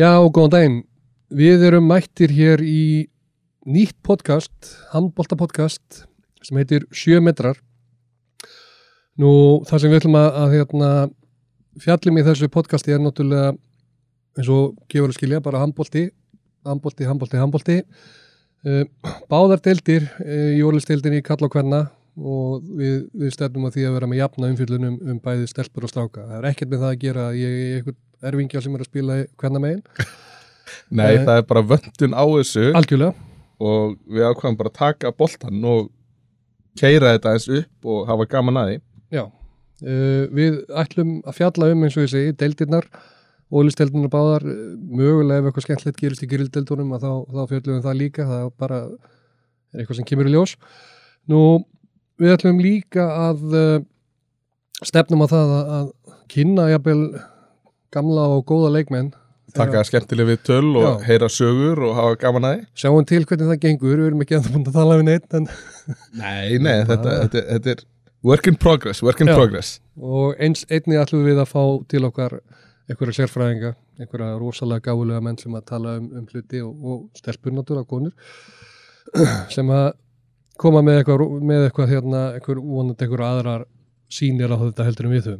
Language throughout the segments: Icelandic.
Já, góðan daginn. Við erum mættir hér í nýtt podcast, handbólta podcast sem heitir Sjö metrar. Nú, það sem við ætlum að, að hérna, fjallum í þessu podcasti er náttúrulega eins og gefur að skilja bara handbólti, handbólti, handbólti, handbólti. Uh, báðar deildir í ólisteildinni kalla og hvenna og við, við stefnum að því að vera með jafna umfyllunum um bæði stelpur og stráka. Það er ekkert með það að gera að ég er einhvern erfingja sem er að spila hvenna megin. Nei, Eh, það er bara vöndun á þessu Algjörlega. og við ákvæðum bara að taka boltan og keira þetta eins upp og hafa gaman að því. Já, uh, við ætlum að fjalla um eins og ég segi, deildirnar, ólisteildirnar báðar, uh, mögulega ef eitthvað skemmtilegt gerist í grilldeildunum að þá, þá fjöllum við það líka, það er bara er eitthvað sem kemur í ljós. Nú, við ætlum líka að uh, stefnum á það að, að kynna jafnvel gamla og góða leikmenn. Taka skemmtileg við töl og Já. heyra sögur og hafa gaman að því. Sjáum til hvernig það gengur, við erum ekki að það búin að tala við neitt, en Nei, nei, þetta, þetta, þetta er work in progress, work in Já. progress. og eins einnig ætlum við að fá til okkar einhverja sérfræðinga, einhverja rosalega gáfulega menn sem að tala um, um hluti og, og stelpur náttúrulega konur sem að koma með eitthvað, með eitthvað hérna, einhver vonandi einhver aðrar sýnir á þetta heldur en við þau.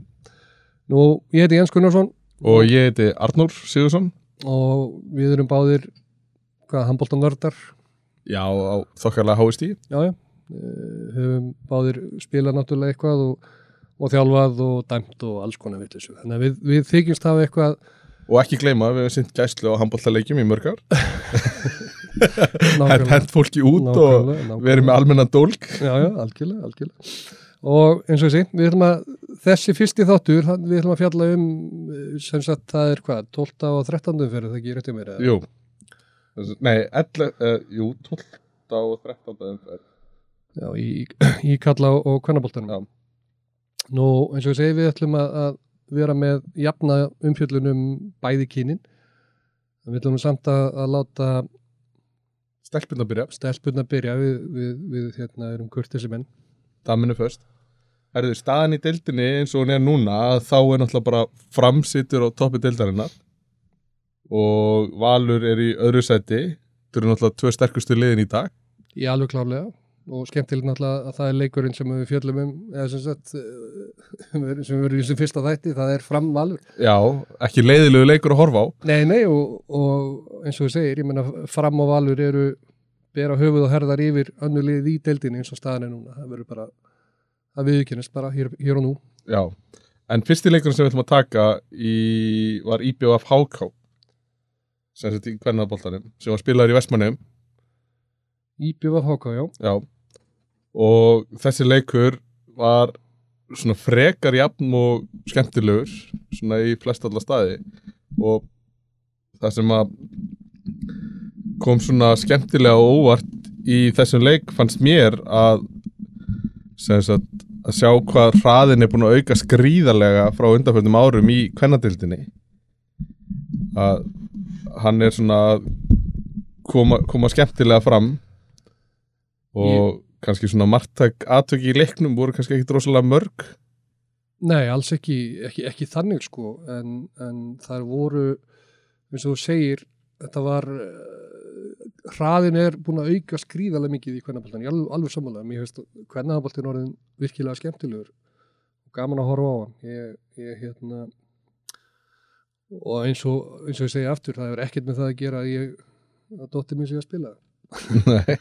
Nú, ég heiti Jens Gunnarsson Og ég heiti Arnór Sigursson. og við erum báðir hvað, handbóltanördar Já, á þokkarlega háist í. já, já, Eh, höfum báðir spilað náttúrulega eitthvað og, og þjálfað og dæmt og alls konar vitlissu. Þannig að við, við þykjumst hafa eitthvað Og ekki gleyma, við hefum sýnt gæslu á handbóltaleikjum í mörg ár. Hent, fólki út og nákvæmlega, nákvæmlega. verið með almennan dólk. Já, já, algjörlega, algjörlega. Og eins og ætlum að, þessi fyrsti þáttur, við ætlum að fjalla um, eh, sem sagt, það er hvað, 12. og 13. fyrir það ekki réttið mér? Jú. Nei, 11, uh, jú, 12 og 13 umferð. Já, í, í kalla og. Já. Nú, eins og segi, við ætlum að, að vera með jafna umfjöllunum bæði kynin. Við ætlum samt að, að láta Stelpun að byrja. stelpunna byrja, við, við, við hérna, erum kurtisi menn. Daminu först. Herðu, staðan í deildinni eins og hún er núna, þá er náttúrulega bara framsittur á toppi deildarinnar og Valur er í öðru sæti. Þetta eru náttúrulega tvö sterkustu liðin í dag. Í alveg klárlega og skemmtilegt náttúrulega að það er leikurinn sem við fjöllum um eða sem sagt sem við verðum í þessum fyrsta þætti, það er framvalur. Já, ekki leiðilegu leikur að horfa á. Nei, nei og, og eins og við segir, ég menna fram og valur eru bera höfuð og herðar yfir önnu liðið í deildinni eins og staðan er núna. Það verður bara að viðkynast bara hér, hér og nú. Já. En fyrsti leikurinn sem við ætlum að taka í, var IBF HK sem sett í kvennaboltanum sem var spilaður í Vestmannum Íbjöfa Háká, já. Já og þessi leikur var svona frekar jafn og skemmtilegur svona í flest alla staði og það sem að kom svona skemmtilega og óvart í þessum leik fannst mér að sagt, að sjá hvað hraðin er búin að auka skrýðarlega frá undanfjöndum árum í kvennadildinni að hann er svona að koma, koma skemmtilega fram og kannski svona margtæk aðtöki í leiknum voru kannski ekki rosalega mörg. Nei, alls ekki, ekki, ekki þannig sko, en, en það voru, eins og þú segir, þetta var, hraðin er búin að auka skrýðarlega mikið í kvennaboltan, ég alveg, alveg sammála, mér finnst kvennaboltin orðin virkilega skemmtilegur og gaman að horfa á hann, ég, ég hérna, og eins og, eins og ég segi aftur, það er ekkert með það að gera að ég, að dóttir mér sé að spila. Nei,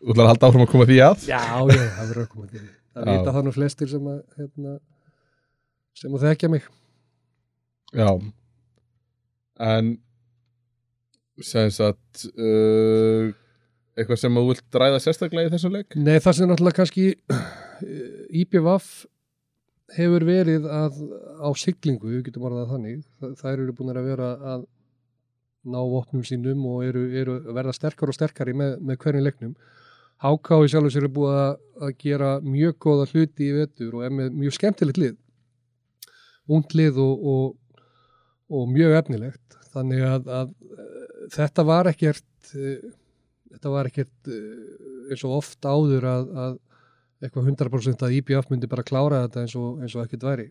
þú ætlar að halda áfram að koma því að Já, já, það verður að koma því. Það vita það nú flestir sem að, hérna, sem að þekkja mig. Já En sem sagt uh, eitthvað sem þú vilt ræða sérstaklega í þessum leik Nei, það sem náttúrulega kannski IPVAF hefur verið að á siglingu, við getum orðað það þannig, þa- þær eru búin að vera að ná vopnum sínum og eru, eru að verða sterkar og sterkari með, með hvernig leiknum. HK í sjálfur sér er búið að, að gera mjög góða hluti í vetur og er með mjög skemmtilegt lið. Ungd lið og, og, og mjög efnilegt. Þannig að, að eh, þetta var ekkert eh, þetta var ekkert eh, eins og oft áður að, að eitthvað 100% að IBF myndi bara klára þetta eins og, eins og ekkert væri.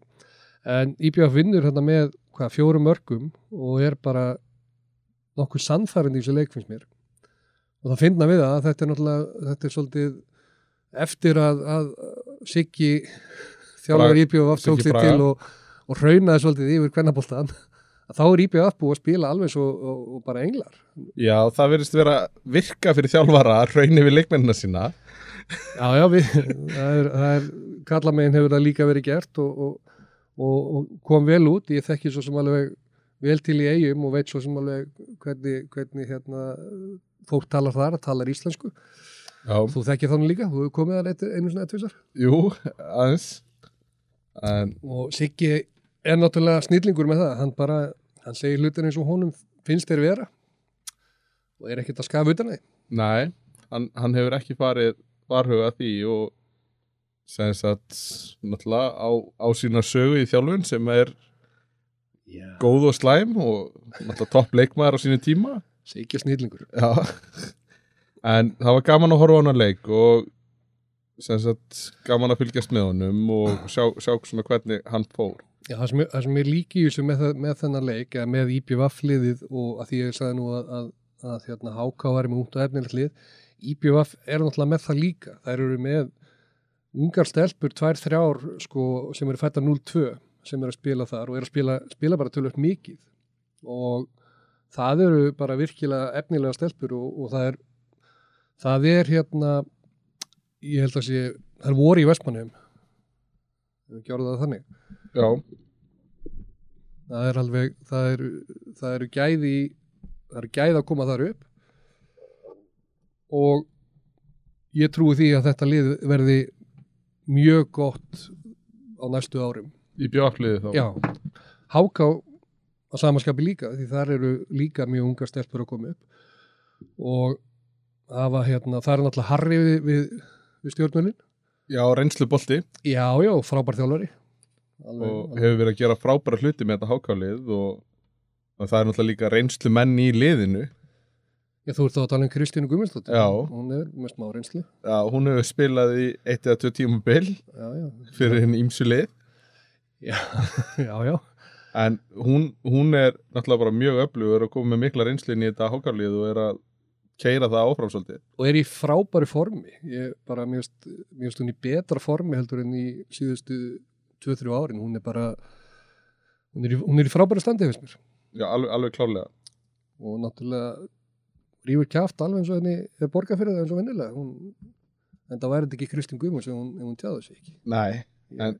En IBF vinnur hérna með hvað, fjórum mörgum og er bara nokkuð sannfærandi í þessu leik finnst mér og það finna við að þetta er náttúrulega þetta er svolítið eftir að, að Siggi þjálfur IBF tók Siggi sig Braga. til og, og raunaði svolítið yfir kvennabóltan að þá er IBF búið að spila alveg svo og, og bara englar. Já, það verðist vera virka fyrir þjálfara að raunni við leikmennina sína. Já, já, við, það er, er kallamegin hefur það líka verið gert og, og, og, og kom vel út. Ég þekki svo sem alveg vel til í eigum og veit svo sem alveg hvernig, hvernig hérna, fólk talar þar, talar íslensku. Já, þú þekkir þannig líka, þú hefur komið eitt- einu svona ettvisar jú, aðeins. En og Siggi er náttúrulega snillingur með það, hann bara hann segir hlutir eins og honum finnst þeir vera. Og er ekkert að skafa utan þeim nei, hann, hann hefur ekki farið varhuga því og sem sagt náttúrulega á, á sína sögu í þjálfun sem er Já. góð og slæm og náttúrulega topp leikmaður á sínu tíma. Siggi snillingur. Já. En það var gaman að horfa á hana leik og sem sagt gaman að fylgjast með honum og sjá, sjá svona hvernig hann fór Já, það sem, það sem er líki í þessu með, það- með þennan leik, eða með IPVF liðið og að því ég sagði nú að, að, að hérna, HK var með út og efnilegt lið, IPVF er náttúrulega með það líka. Þær eru með ungar stelpur, tvær, þrjár, sko, sem eru fættar 0-2 sem eru að spila þar og eru að spila, spila bara tölvöld mikið. Og það eru bara virkilega efnilega stelpur og, og það er það er hérna ég held að sé, það er voru í Vestmannum við gjörðu það þannig Já, það er alveg það eru, það eru gæði það eru gæði að koma þar upp. Og ég trúi því að þetta lið verði mjög gott á næstu árum. Í bjóafliði þá. Já, háká á samanskapi líka því þar eru líka mjög ungar stelpur að koma upp. Og hafa hérna, það er náttúrulega harri við, við, við stjórnmjölin Já, reynslu bolti já, já, frábær þjálfari alveg, og hefur verið að gera frábæra hluti með þetta hákálið og, og það er náttúrulega líka reynslu menn í liðinu Já, þú ert þá að tala um Kristínu Guðmundsdóttir. Hún er með smá reynslu. Já, hún hefur spilað í eitt eða tvö tíma bil Já, já. fyrir hinn ímsu lið Já, já, já. en hún, hún er náttúrulega bara mjög öflugur og komið með mikla reynslu inn í þetta hákálið og er að keira það áfram svolítið Og er í frábæri formi. Ég bara, mér finnst mér finnst hún í betra formi heldur en í síðustu 2-3 árin. Hún er bara, hún er í, hún er í frábæri standi, finnst mér. Já, alveg, alveg klárlega Og náttúrulega rífur kjáft alveg eins og henni það eins og vennilega. Hún, en það væri ekki Kristín Guðmunds ef hún, hún tjáði sig ekki. Nei, En-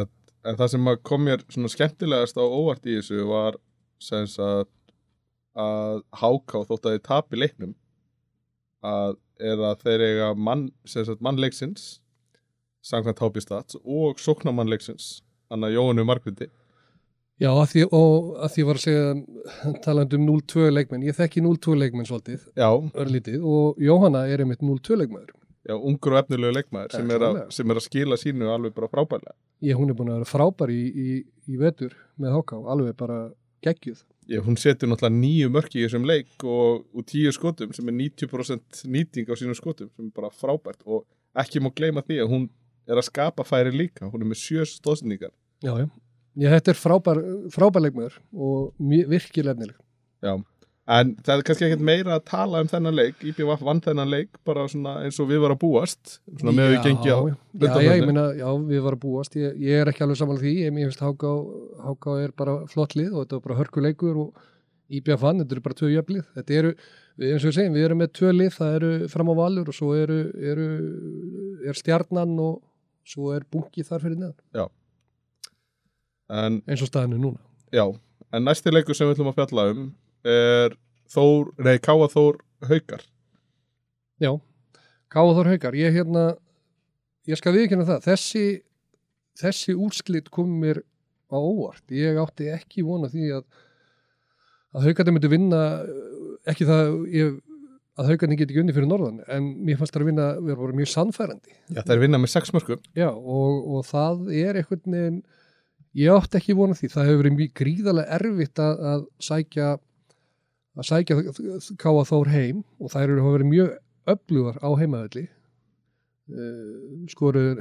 að, en það sem kom mér svona skemmtilegast á óvart í þessu var sæðis að að háká þótt að þið tapi leiknum að er að þeir eiga mann, mannleiksins samkvæmt hápistats og sóknarmannleiksins hann að Jóhannu Margviti Já, að því, og að því var að segja talandi um 0-2 leikmenn. Ég þekki 0-2 leikmenn svolítið, Já, örlítið, og Jóhanna er einmitt 0-2 leikmæður. já, ungur og efnilegu leikmaður sem, sem er að skila sínu alveg bara frábærlega Ég, hún er búin að vera frábær í, í, í vetur með Háká, alveg bara geggjuð. Ég, hún setur náttúrulega nýju mörki í þessum leik og, og tíu skotum sem er 90% nýting á sínum skotum sem er bara frábært og ekki má gleyma því að hún er að skapa færi líka, hún er með sjö stóðsendingar Já, já. Já, þetta er frábær, frábær leikmæður og mjög- virkilega efnileg. Já, en það er kannski ekkert meira að tala um þennan leik, IPVF vann þennan leik bara svona eins og við var að búast. Svona með við gengið á Já, já, já, ég meina, já, við varum að búast. Ég, ég er ekki alveg samanlega því, ég finnst Háká, Háká er bara flott lið og þetta er bara hörkuleikur og IBF vann, þetta eru bara tvö jöflið. Þetta eru, eins og við segjum, við erum með tvö lið, það eru fram á valur og svo eru, eru er stjarnan og svo er bunki þar fyrir neðan, en eins og staðinu núna. já, en næsti leikur sem við ætlum að fjalla um er Þór, nei, Káa Þór Haukar. Já, Káa Þór Haukar, ég hérna, ég skal viðkynna það, þessi, þessi úrslit kom mér á óvart. Ég átti ekki vona því að, að Haukarnir myndi vinna, eh, ekki það ég, að Haukarnir geti ekki unni fyrir norðan, en mér fannst það að vinna, við erum mjög sannfærandi. Já, það er vinna með sex mörgum Já, og, og það er einhvern veginn, ég átti ekki vona því, það hefur verið mjög gríðarlega erfitt að, að sækja, að sækja Káa Þór heim og eru hafa verið mjög öflugar á heimaðalli. Uh, skoruður,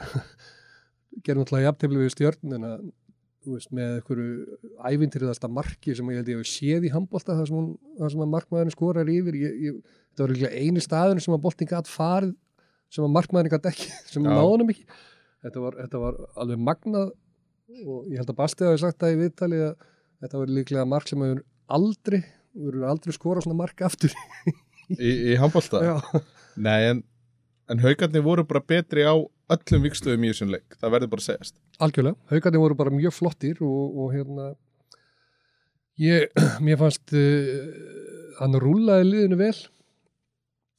gerðum alltaf jafntefli við stjörnina þú veist, með einhverju ævintriðasta marki sem ég held ég hef séð í handbólta þar sem, sem að markmaðurinn skorar yfir. Ég, ég, þetta var eiginlega eini staðurinn sem að boltin gætt farið sem að markmaðurinn gætt ekki sem náðunum ekki. Þetta var, þetta var alveg magnað og ég held að Bastið hafi sagt það í viðtali að þetta var líklega mark sem hefur aldrei, hefur aldrei skorað svona mark aftur. Í, í handbólta Já, Nei, en, en haugarnir voru bara betri á öllum vikstöðum í þessum leik. Það verður bara að segjast. Algjörlega, haugarnir voru bara mjög flottir og, og hérna ég, mér fannst uh, hann rúlaði liðinu vel.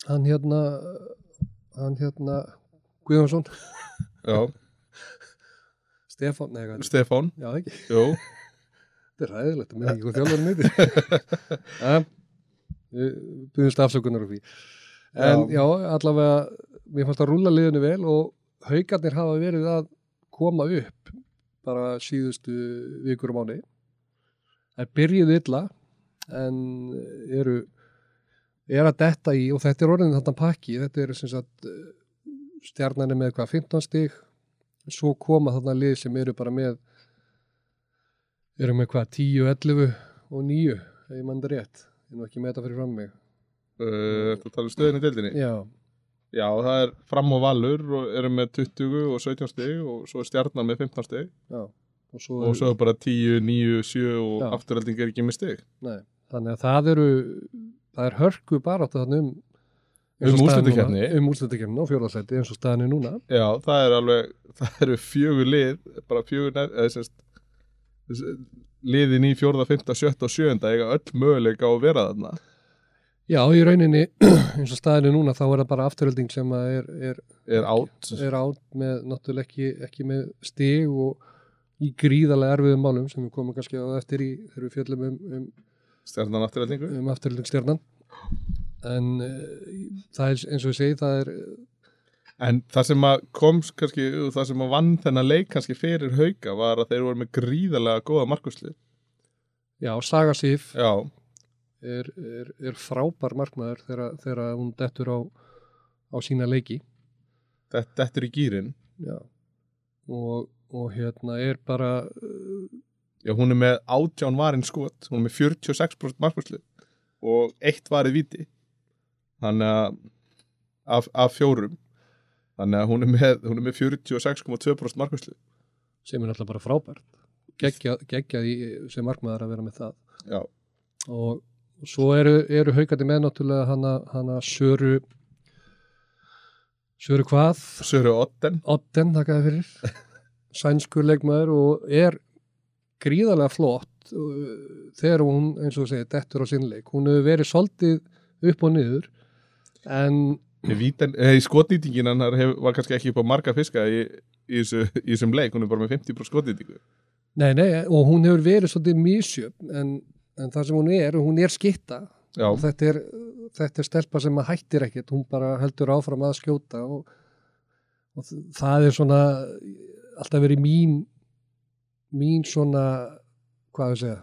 Hann hérna hann hérna Guðjónsson, Já, Stefán, nei, hvað, Stefán, já ekki. Þetta er ræðilegt, það með ekki hvað þjálfarinn heitir. Ja, við byrjumst afsökunar á því. En já. allavega mér fannst að rúla liðinu vel og haugarnir hafa verið að koma upp bara síðustu vikur og mánu það byrjuðu illa en eru er að detta í og þetta er orðin þetta pakki, þetta er sem sagt eh, stjarnan er með hvað 15 stig svo koma þarna lið sem eru bara með eru með hvað 10, 11 og 9 ef ég mann það rétt, ég er nú ekki með þetta fyrir fram mig. Uh, Þú talar um stöðinni í deildinni? Já, Já, það er fram og valur og eru með 20 og 17 stig og svo er stjarnan með 15 stig. Já og svo, og svo er bara 10, 9, 7 og Já. afturhelding er ekki með stig. Nei, þannig að það eru það er hörku bara átt þannig um Um núna- um úrslutakeppni og fjórðarsæti eins og staðan er núna. Já, það er alveg, það eru fjögur lið bara fjögur nef, eða sérst liðin í fjórða, fymta, sjötta og sjöunda eiga öll möguleika á að vera þarna já, í rauninni eins og staðan er núna þá er það bara afturölding sem er, er, er átt er með náttúrulega ekki, ekki með stig og í gríðarlega erfiðum málum sem við komum kannski á eftir í þegar við fjöllum um, um stjarnan afturheldingu um afturlöndstjarnan en uh, það er eins og ég segi það er En það sem að kom kannski, það sem að vann þennan leik kannski fyrir hauka var að þeir voru með gríðarlega góða markuslið. já, Saga Sif. Já, er, er, er frábær markmaður þegar, þegar hún dettur á, á sína leiki þetta, þetta er í gýrin. já. Og, og hérna er bara uh, Já, hún er með átján varinn skot, hún er með 46% markuslið og eitt varið viti. Þannig að af, af fjórum. Þannig að hún er með, hún er með 46,2% markuslið. sem er náttúrulega bara frábært geggjað, geggjað í, sem markmaður að vera með það Já, og, og svo eru, eru haugandi með náttúrulega hana, hana Söru Söru hvað? Söru Otten. Otten, þakkaði fyrir sænskur leikmaður og er gríðarlega flott uh, þegar hún, eins og segir, dettur á sinnleik hún hefur verið soldið upp og niður en eh, skotnýtingin hef, var kannski ekki upp á marga fiska í, í, í þessum leik, hún er bara með 50% skotnýtingu. nei, nei, og hún hefur verið svolítið mísjöfn en, en það sem hún er, hún er skitta og þetta er, þetta er stelpa sem að hættir ekkert, hún bara heldur áfram að skjóta og, og það er svona alltaf verið mín mín svona hvað að segja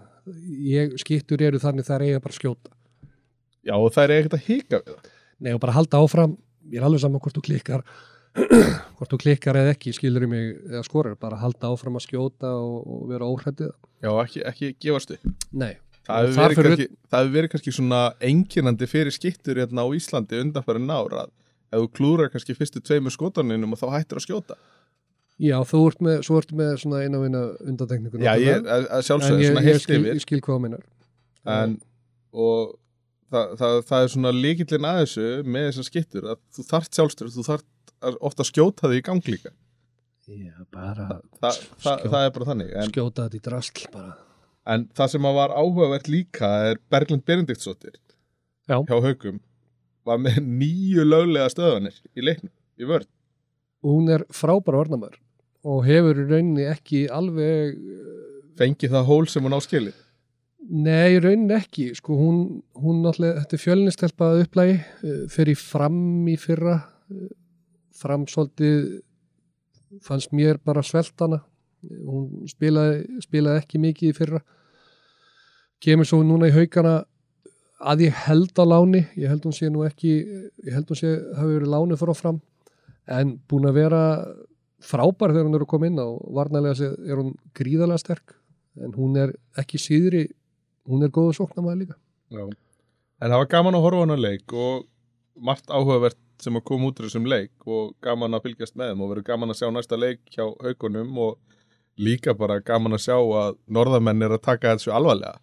ég, skittur eru þannig þar eiga bara að skjóta. Já og það er ekkert að hika við það. Nei og bara halda áfram, ég er alveg saman hvort þú klikkar hvort þú klikkar eða ekki skilur í mig eða skorar, bara halda áfram að skjóta og, og vera óhrættið Já, ekki, ekki gefast upp. Nei, Það hefur verið, fyrir það hefur verið kannski svona einkennandi fyrir skittur hérna á Íslandi undanfæri nára ef þú klúrar kannski fyrstu tveimur skotaninum og þá hættir að skjóta. já þú ert með svo ert með svona eina og eina undantekningu Já, ég, en sjálfsögðu ég, svona ég, heilt yfir ég skil hvað þú meinar en, og það, það, það er svona líkillin að þessu með þessar skittur að þú þart sjálfstöð, þú þart ofta að skjóta þig í gang líka. Já, bara Þa, það, Skjó- það er bara þannig. En, skjóta þetta í drasl bara en það sem var áhugavert líka er Berglind Benediktsdóttir Já. hjá Haugum var með nýju löglega stöðanir í leiknum, í vörn. hún er frábæra varnamör og hefur í rauninni ekki alveg Fengi það hól sem hún á skilið. Nei, í rauninni ekki, sko, hún, hún náttúrulega, þetta er fjölnistelpað upplægi, uh, fyrir fram í fyrra, uh, fram svolítið, fannst mér bara sveltana, hún spilaði, spilaði ekki mikið í fyrra, kemur svo núna í haugana að ég held á láni, ég held hún sé nú ekki, ég held hún sé hafi verið láni frá fram, en búin að vera frábær þegar hún er að koma inn á. Varnarlega er hún gríðalega sterk en hún er ekki síðri hún er góðu sóknamaður líka. Já. En það var gaman að horfa á hana leik og margt áhugavert sem að koma út úr þessum leik og gaman að fylgjast með þeim og verður gaman að sjá næsta leik hjá haugunum og líka bara gaman að sjá að norðamenn er að taka þessu alvarlega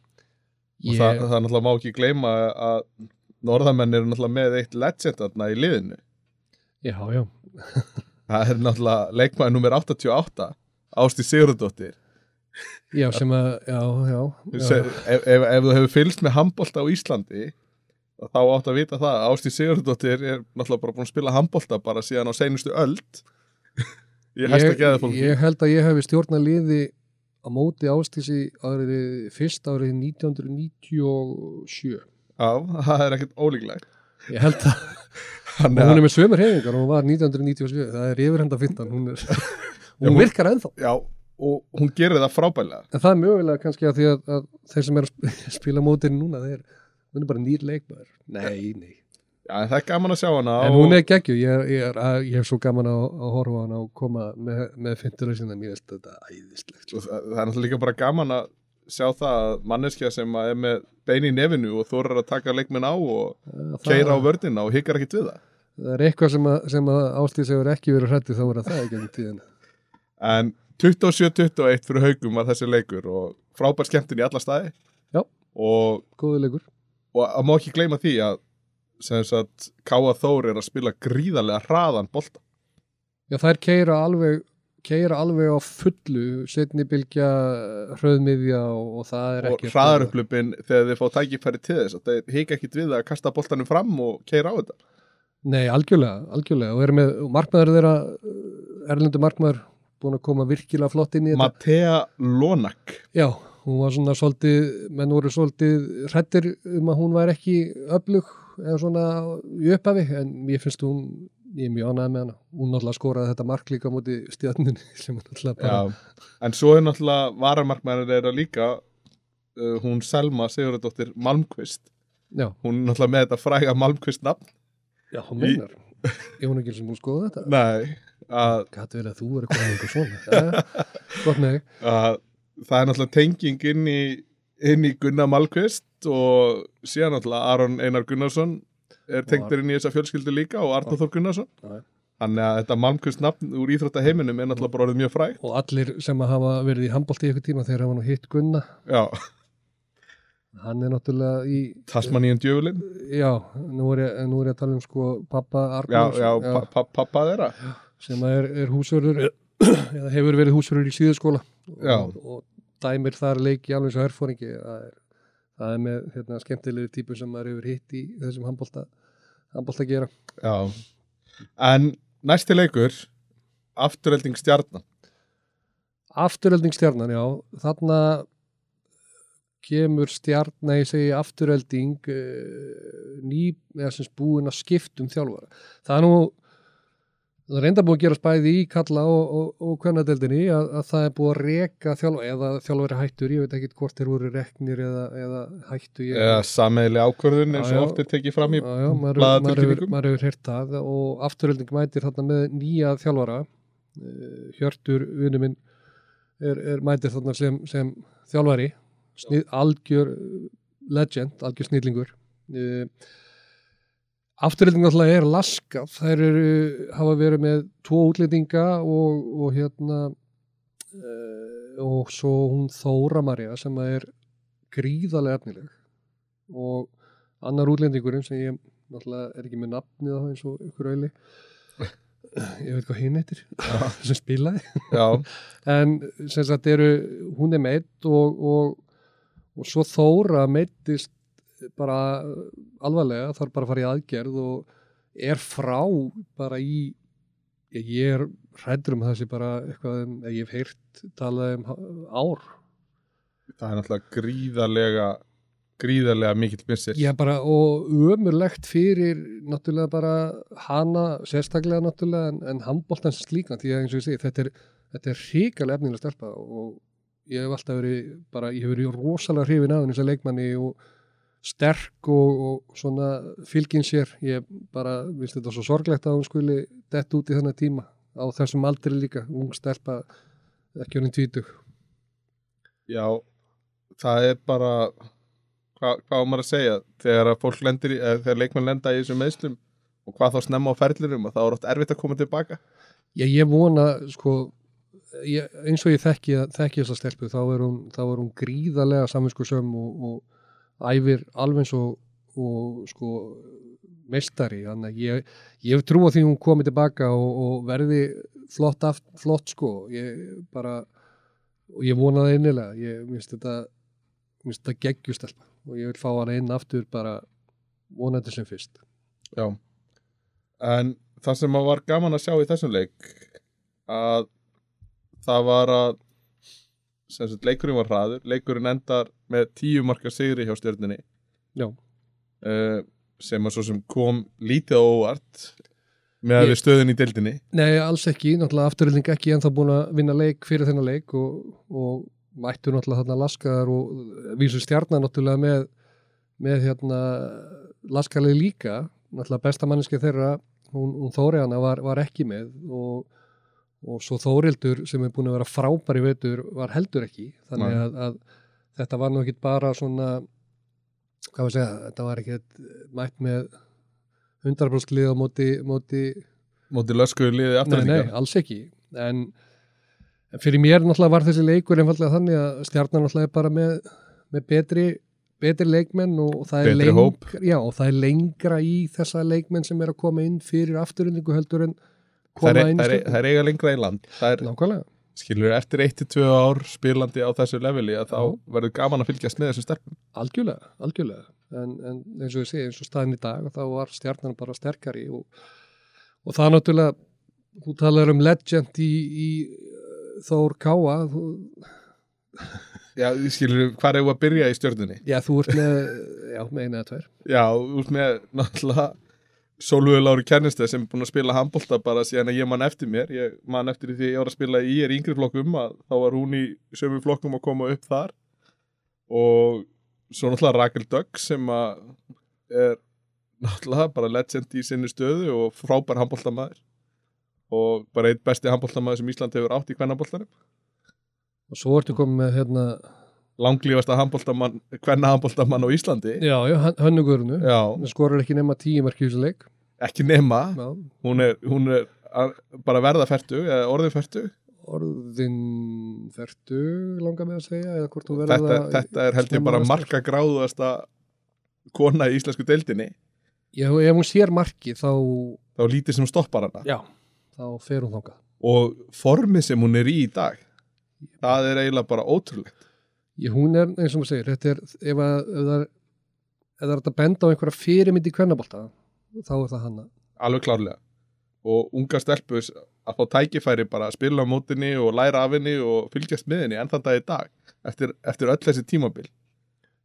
og Ég- það, það náttúrulega má ekki gleyma að norðamenn eru náttúrulega með eitt legend þarna í liðinu. Já, já, það er náttúrulega leikmaður nummer 88 Ásti Sigurðardóttir. Já sem að já, já, já. ef, ef, ef þú hefur fylgst með handbolta á Íslandi þá átt að vita það að Ásti Sigurðardóttir er náttúrulega bara búin að spila handbolta bara síðan á seinustu öld. Ég fólk ég held að ég hefði stjórna liði á móti ástísi árið, fyrst árið 1997 Já, það er ekkert ólíklegt. Ég held að hún er með sömur hefingar og hún var 1997 það er yfirhenda fintan hún, er, hún hún- virkar ennþá. Já, og hún gerir það frábælega en það er mögulega kannski að því að, að þeir sem er að sp- spila mótin núna þeir, hún er bara nýr leikmaður. Nei, nei Já, en það er gaman að sjá hana en hún er geggju, ég, er- ég, er, að, ég hef svo gaman að, að horfa hana og koma með, með fintuleg sinna, mér finnst þetta æðislegt og það, það er náttúrulega líka bara gaman að sjá það að manneskja sem að er með bein í nefinu og þorir að taka leikminn á og Það- keira á vördina og hikkar ekkert við það. Það er eitthvað sem að, sem að Ástíðs hefur ekki verið hrættið þá er að það ekki ennum tíðin En 27-21 fyrir haugum var þessi leikur og frábær skemmtun í alla staði. Já. og, og að má ekki gleyma því að sem sagt Káa Þór er að spila gríðarlega hraðan bolta. Já, þær keira alveg keira alveg á fullu setni bylgja, hröðmiðja og, og það er og ekki hraðarupplupin þegar þið fá tækifæri til þess að þeir hika ekkit við að kasta boltanum fram og keira á þetta. Nei, algjörlega, algjörlega. Og er með og markmaður þeirra erlendu markmaður búin að koma virkilega flott inn í þetta. Matea Lonak Já, hún var svona svolítið, menn voru svolítið hrættir um að hún var ekki öflug eða svona í upphafi en ég finnst hún, ég er mjög ánægð með hana. Hún náttúrulega skoraði þetta mark líka á móti stjörnunni sem er náttúrulega bara Já, en svo er náttúrulega varamarkmæður þeirra líka uh, hún Selma Sigurðardóttir Malmqvist Já, hún er náttúrulega með þetta fræga Malmqvist nafn. Já, hún meinar. Ég hún ekki sem hún skoða þetta. Nei, að, Gat verið að þú er eitthvað einhver svona. Ja, Gott að það er náttúrulega tenging inn í, inn í Gunnar Malmqvist og síðan náttúrulega Aron Einar Gunnarsson er tengdur inn í þessa fjölskyldu líka og Arnur Þór Gunnarsson. Já. Þannig að þetta Malmqvist nafn úr íþróttaheiminum er náttúrulega bara orðið mjög frægt. Og allir sem hafa verið í handbólti í eitthvað tíma þegar hafa nú hitt Gunna. Já, Hann er náttúrulega í Tasmaníun djöfulinn. Já, nú er ég, nú er ég að tala um sko pappa Já, Arnars já, pa, pa, pappa þeirra. Sem er, er húsverður eða hefur verið húsverður í síðuskóla Já. og, og dæmir þar leiki alveg svo herfóringi það er, það er með hérna, skemmtilegu típu sem maður hefur hitt í þessum handbólta handbólta gera. Já, en næsti leikur afturhelding stjarnan. Afturölding stjarnan, já, þarna kemur stjarnan, ég segi afturölding uh, ný, eða sem búin að skiptum þjálfara. Það er nú, það er reynda búin að gera spæði í kalla og, og, og kvennadeldinni að, að það er búin að reka þjálfara, eða þjálfari hættur, ég veit ekki hvort þeir voru reknir eða, eða hættu. Ég, eða sammeðli ákvörðun eins og oft er tekið fram í blaðatilkynningum. maður hefur heyrt það og afturölding mætir þarna með nýja þjálfara Eh, Hjörtur, vinnu minn er, er mætir þarna sem, sem þjálfari snið, algjör eh, legend, algjör snillingur afturölding náttúrulega er laskaf þær eru, hafa verið með tvo útlendinga og, og hérna uh, og svo hún Þóra Marja sem er gríðarlega efnileg. Og annar útlendingurinn sem ég náttúrulega er ekki með nafnið á eins og ykkur auðli. Ég veit hvað hinn eittir sem spilaði. En sem sagt eru hún er meitt og, og, og svo Þóra meittist bara alvarlega þarf bara að fara í aðgerð og er frá bara í ég, er hræddur um þessi bara eitthvað um, ég hef heyrt talað um ár. Það er náttúrulega gríðarlega gríðarlega mikill missir. Já, bara, og ömurlegt fyrir náttúrulega bara hana sérstaklega náttúrulega en, en handbóltans slíkan því að eins og ég segi, þetta er, þetta er hrikalega efnilega stelpa og ég hef alltaf verið bara, ég hef verið rosalega hrifin af henni sem leikmanni og sterk og, og svona fylgin sér, ég bara, viðst þetta svo sorglegt að hún skuli dett út í þennan tíma á þessum aldri líka, ung stelpa ekki honum tvítug. Já, það er bara hvað, hvað á maður að segja? Þegar að fólk lendir í, eða þegar leikmenn lenda í þessum meðslum og hvað þá snemma á ferlirum og það er oft erfitt að koma tilbaka. Já, ég vona, sko ég, eins og ég þekki, þekki þessa stelpu þá er hún, þá er hún gríðarlega saminskusöm og, og æfir alveg eins og, sko meistari, þannig að ég, ég trú að því hún komið tilbaka og, og verði flott, aft, flott sko. Ég bara og ég vona það innilega. Ég minnst þetta, minnst þetta geggjustelpa og ég vil fá hana inn aftur bara vonandi sem fyrst. Já, en það sem var gaman að sjá í þessum leik að það var að leikurinn var hraður, leikurinn endar með tíu marka sigri hjá stjörninni Já, uh, sem að svo sem kom lítið óvart með að við stöðun í deildinni. Nei, alls ekki, náttúrulega afturölding ekki en það búin að vinna leik fyrir þennan leik og, og mættu náttúrulega þarna laskaðar og vísu stjarnar náttúrulega með, með hérna laskalið líka, náttúrulega besta manneski þeirra, hún, hún Þóriðana var, var ekki með og, og svo Þórildur sem er búin að vera frábæri veitur var heldur ekki. Þannig að, að þetta var nú ekki bara svona hvað var að segja, þetta var ekki mætt með 100% lið á móti, móti móti löskuðu liði Nei, nei, alls ekki. En, fyrir mér náttúrulega var þessi leikur einfallega þannig að stjarnan náttúrulega er bara með, með betri, betri leikmenn og, það lengra, já, og það er lengra í þessa leikmenn sem er að koma inn fyrir afturundingu heldur en koma er, inn það, er, það er eiga lengra í land. Það er, Nákvæmlega, skilur, eftir 1-2 ár spilandi á þessu leveli að þá Já. verður gaman að fylgjast með þessum stelpum. Algjörlega, algjörlega. En, en eins og ég segi, eins og staðin í dag þá var stjarnan bara sterkari og, og það náttúrulega þú talar um legend í, í uh, Þór Káa þú, Já, skilur, hvað er að byrja í stjörnunni? já, þú ert með já, með eina eða tver Já, út með náttúrulega Sólvöðu Lári Kernistæð sem er búin að spila handbólta bara síðan að ég man eftir mér. Ég man eftir því ég var að spila í er yngri flokkum að þá var hún í sömu flokkum að koma upp þar. Og svo náttúrulega Rakel Dögg sem er náttúrulega bara legend í sinni stöðu og frábær handbóltamaður og bara eitt besti handbóltamaður sem Ísland hefur átt í hvernabóltanum og svo ertu komið með hérna langlífasta handbóltamann hvenna handbóltamann á Íslandi. Já, já, hönnugurnu skorur ekki nema tíu marki í þessu leik. Ekki nema. Já, hún er, hún er að, bara að verða færtu eða orðin færtu orðin ferdu langar með að segja þetta, það þetta er held ég bara marka gráðuðasta kona í íslensku deildinni. Já, ef hún sér marki þá þá lítið sem stoppar hana. Já, þá fer hún þangað. Og formið sem hún er í í dag það er eiginlega bara ótrúlegt ég, hún er eins og maður segir þetta er, ef, að, ef það er er að benda á einhverja fyrirmynd í kvennabólta þá er það hanna alveg klárlega. Og unga stelpus að fá tækifæri bara að spila á mótinni og læra af henni og fylgjast með henni enn þann dag í dag eftir, eftir öll þessi tímabil.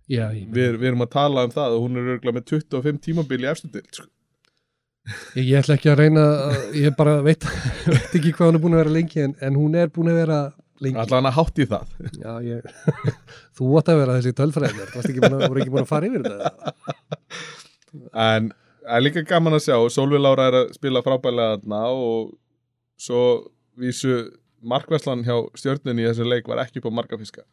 Já, við, við erum að tala um það og hún er örgulega með 25 tímabil í eftir sko. ég, ég ætla ekki að reyna að- ég bara veit, veit ekki hvað hún er búin að vera lengi en, en hún er búin að vera allan að hátt í það. Já, ég, þú átt að vera þessi tölfræðinir, þú voru ekki búin að fara yfir þetta. en það er líka gaman að sjá Solveig Lára er að spila frábælega þarna og svo vísu markvæslan hjá stjörnunni í þessu leik var ekki upp á markafiska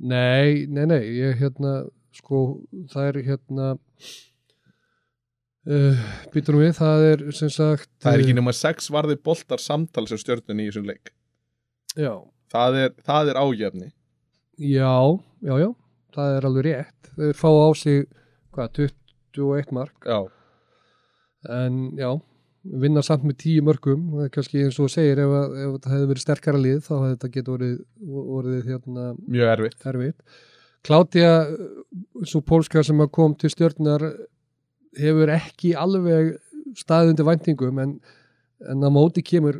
Nei, nei, nei, ég hérna, sko, það er hérna, uh, býtur við, það er sem sagt, það er ekki uh, nema sex varði boltar samtals hjá stjörnunni í þessum leik það er, það er ágefni. Já, já, já, það er alveg rétt, þau fá á sig, hvað, 21 mark, já, en já, vinna samt með 10 mörgum, það er kannski eins og segir, ef, að- ef þetta hefði verið sterkara lið, þá hefði þetta getur orðið, orðið hérna, mjög erfitt. erfitt. Klátja, svo pólska sem að kom til stjórnar hefur ekki alveg staðið undir væntingum en, en að móti kemur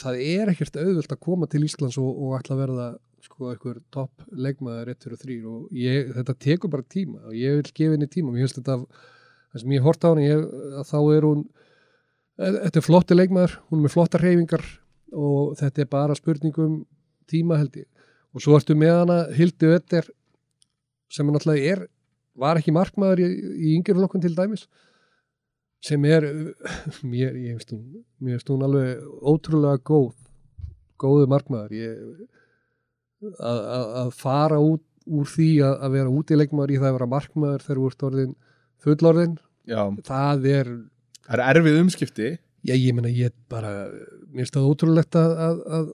það er ekkert auðvöld að koma til Íslands og, og ætla að verða sko einhver topp leikmaður 1, 2 og 3 og ég, þetta tekur bara tíma og ég vil gefa henni tíma, mér finnst þetta það sem ég horta á henni, ég, þá er hún e, þetta er flotti leikmaður hún er með flottar reyfingar og þetta er bara spurningum tíma held ég. Og svo ertu með hana Hildi Ötter sem er náttúrulega er var ekki markmaður í, í yngjörflokkun til dæmis sem er mér, ég finnst hún mér finnst hún alveg ótrúlega góð góðu markmaður. Ég, að, að, að fara út úr því að, að vera útileikmaður í það að vera markmaður þegar þú ert orðin fullorðin, Já, það er það er erfið umskipti. Já, ég meina, ég bara mér finnst það ótrúlegt að, að, að,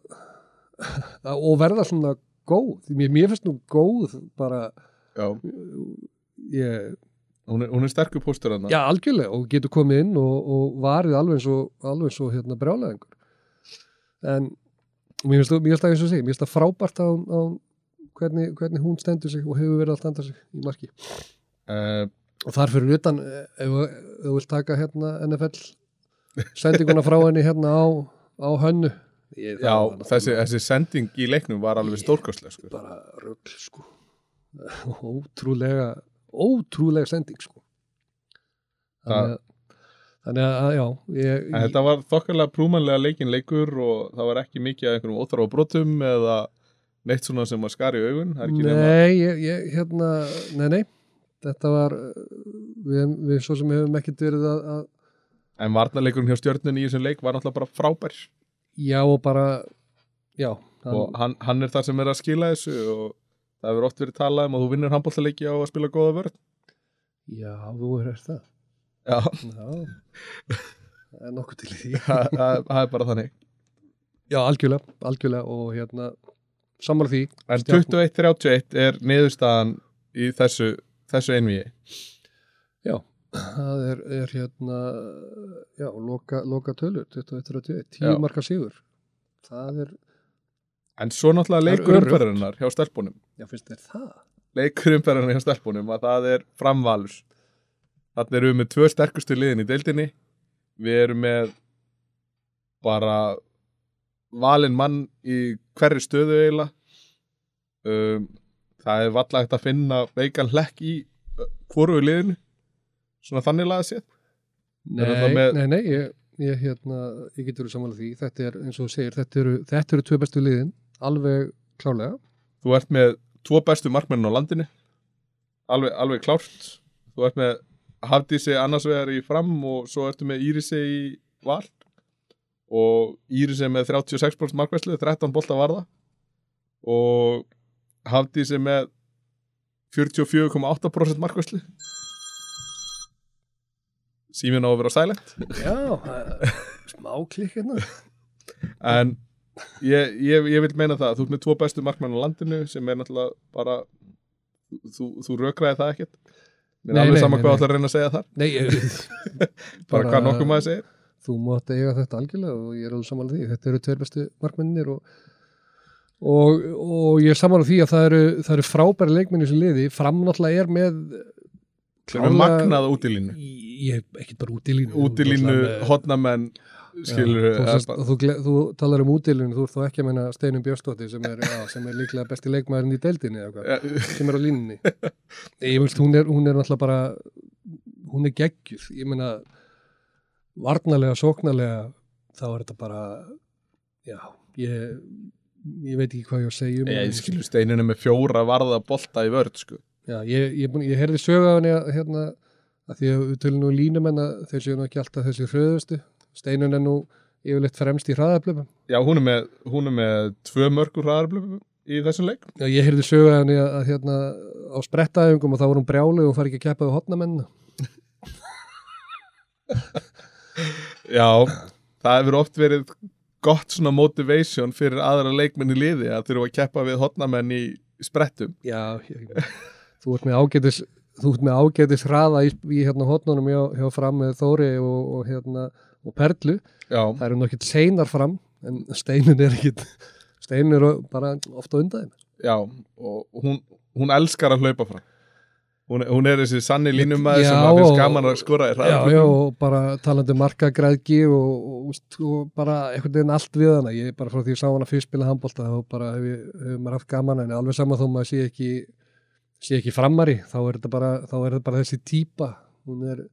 að og verða svona góð, mér, mér finnst nú góð bara ég, hún er, er sterkur póstur hann já, algjörlega og getur komið inn og, og varið alveg eins og, alveg eins og hérna brjálæðingur. En mér finnst það eins og sé, mér finnst það frábært á, á hvernig, hvernig hún stendur sig og hefur verið að standa sig í marki. Uh, og þar fyrir utan eh, ef þú vilt taka hérna NFL sendinguna frá henni hérna á, á hönnu. Ég, Já, þessi, þessi sending í leiknum var alveg stórkostlega sko. bara rugl sko. Ótrúlega ótrúlega sending sko. Þannig að, þannig að já ég, En þetta var þokkarlega prúmanlega leikin leikur og það var ekki mikið af einhverjum óþarfa brotum eða neitt svona sem var skar í augun nei, ég, ég, hérna nei, nei, þetta var við, við svo sem hefum ekkert verið að, að En varnarleikurinn hjá stjörnunni í þessum leik var náttúrulega bara frábær. Já og bara já, hann, og hann, hann er það sem er að skila þessu og það hefur oft verið talað um að þú vinnur handbóltaleiki á að spila góða vörð já, þú er það Já, Já, það er nokkuð til því. það er bara þannig Já, algjörlega, algjörlega og hérna, sammála því. En Stjarnan- 21-31 er niðurstaðan í þessu, þessu einvíi Já, það er, er hérna, já, loka, loka tölur, 21-31, 10 Já. marka sigur. Það er, En svo náttúrulega leikur umferðarinnar hjá stelpunum. Já, finnst þér það? leikur umferðarinnar hjá stelpunum að það er framvalur. Þannig erum við með tvö sterkustu liðin í deildinni. Við erum með bara valinn mann í hverri stöðu eiginlega. Um, Það er vallagt að finna veikan hlekk í hvoru liðinu svona þannig laga sér Nei, með- nei, nei, ég, ég, hérna, ég getur sammála því. Þetta er, eins og segir, þetta eru, þetta eru tvö bestu liðin, alveg klárlega. Þú ert með tvo bestu markmennin á landinu. Alveg, alveg klárt. Þú ert með Hafdísi annars vegar í fram og svo ertu með Írisi í val. Og Írisi með 36% markvæslu 13 bolta varða. Og Hafdísi með 44,8% markvæslu Síminn á að vera silent. Já, smá klikk hérna. en ég, ég, ég vil meina það þú ert með tvo bestu markmenn á landinu sem er náttúrulega bara þú, þú rökraði það ekkert. Mér er alveg nei, sama nei, hvað að reyna að segja þar. Nei, ég, bara hvað nokkuð maður segir. Þú mátt eiga þetta algjörlega og ég er alveg samanlega því. Þetta eru tveir bestu markmennir og, og, og ég er samanlega því að það eru, það eru frábæri leikmenni sem liði, fram náttúrulega er með er magnað út í línu. Ég er ekkert bara út í línu út í línu, hotnamenn skilur Já, þú, sest, þú, þú talar um útilinu, þú ert þá ekki að menna Steinum Björnstóttir sem sem er líklega besti leikmaðurinn í deildinni ja, sem er á línunni. Ég veist, hún er, hún er náttúrulega bara hún er geggjuð. Ég meina varnalega, sóknarlega þá er þetta bara já, ég ég veit ekki hvað ég á að segja um ég skilur steininu með fjóra varða bolta í vörð sko. já, ég, ég, ég heyrði sögu af henni að, hérna, að því að við tölum nú línumenn að þeir séu nú ekki alltaf þessi hröðustu steinun er nú yfirleitt fremst í hraðablöfum já, hún er með, hún er með tvö mörgur hraðarblöfum í þessum leik. Já, ég heyrði sögu að henni að, að hérna á sprettaðingum og þá var hún brjálu og fari ekki að keppa við hotnamenn já, það hefur oft verið gott svona motivation fyrir aðra leikmenn í liði að þurfa að keppa við hotnamenn í sprettum. Já, ég, þú ert með ágætis þú ert með ágætis hraða í, í hérna hotnunum hjá, hjá fram með Þóri og, og hérna og Perlu. Já, það eru nokkið seinar fram en steinin er ekkit steinin er bara ofta undan. Já og hún, hún elskar að hlaupa fram. Hún, hún er þessi sanni línumæður Já, sem að finnst og- gaman að skora í Já, já, og bara talandi um markagræðgi og, og, og, og bara einhvern veginn allt við hana. Ég bara frá því að ég sá hana fyrst spila handbólta þá bara hef, hefur maður haft gaman en alveg sama þó maður sé ekki sé ekki framari, þá er þetta bara, er þetta bara þessi típa. Hún er,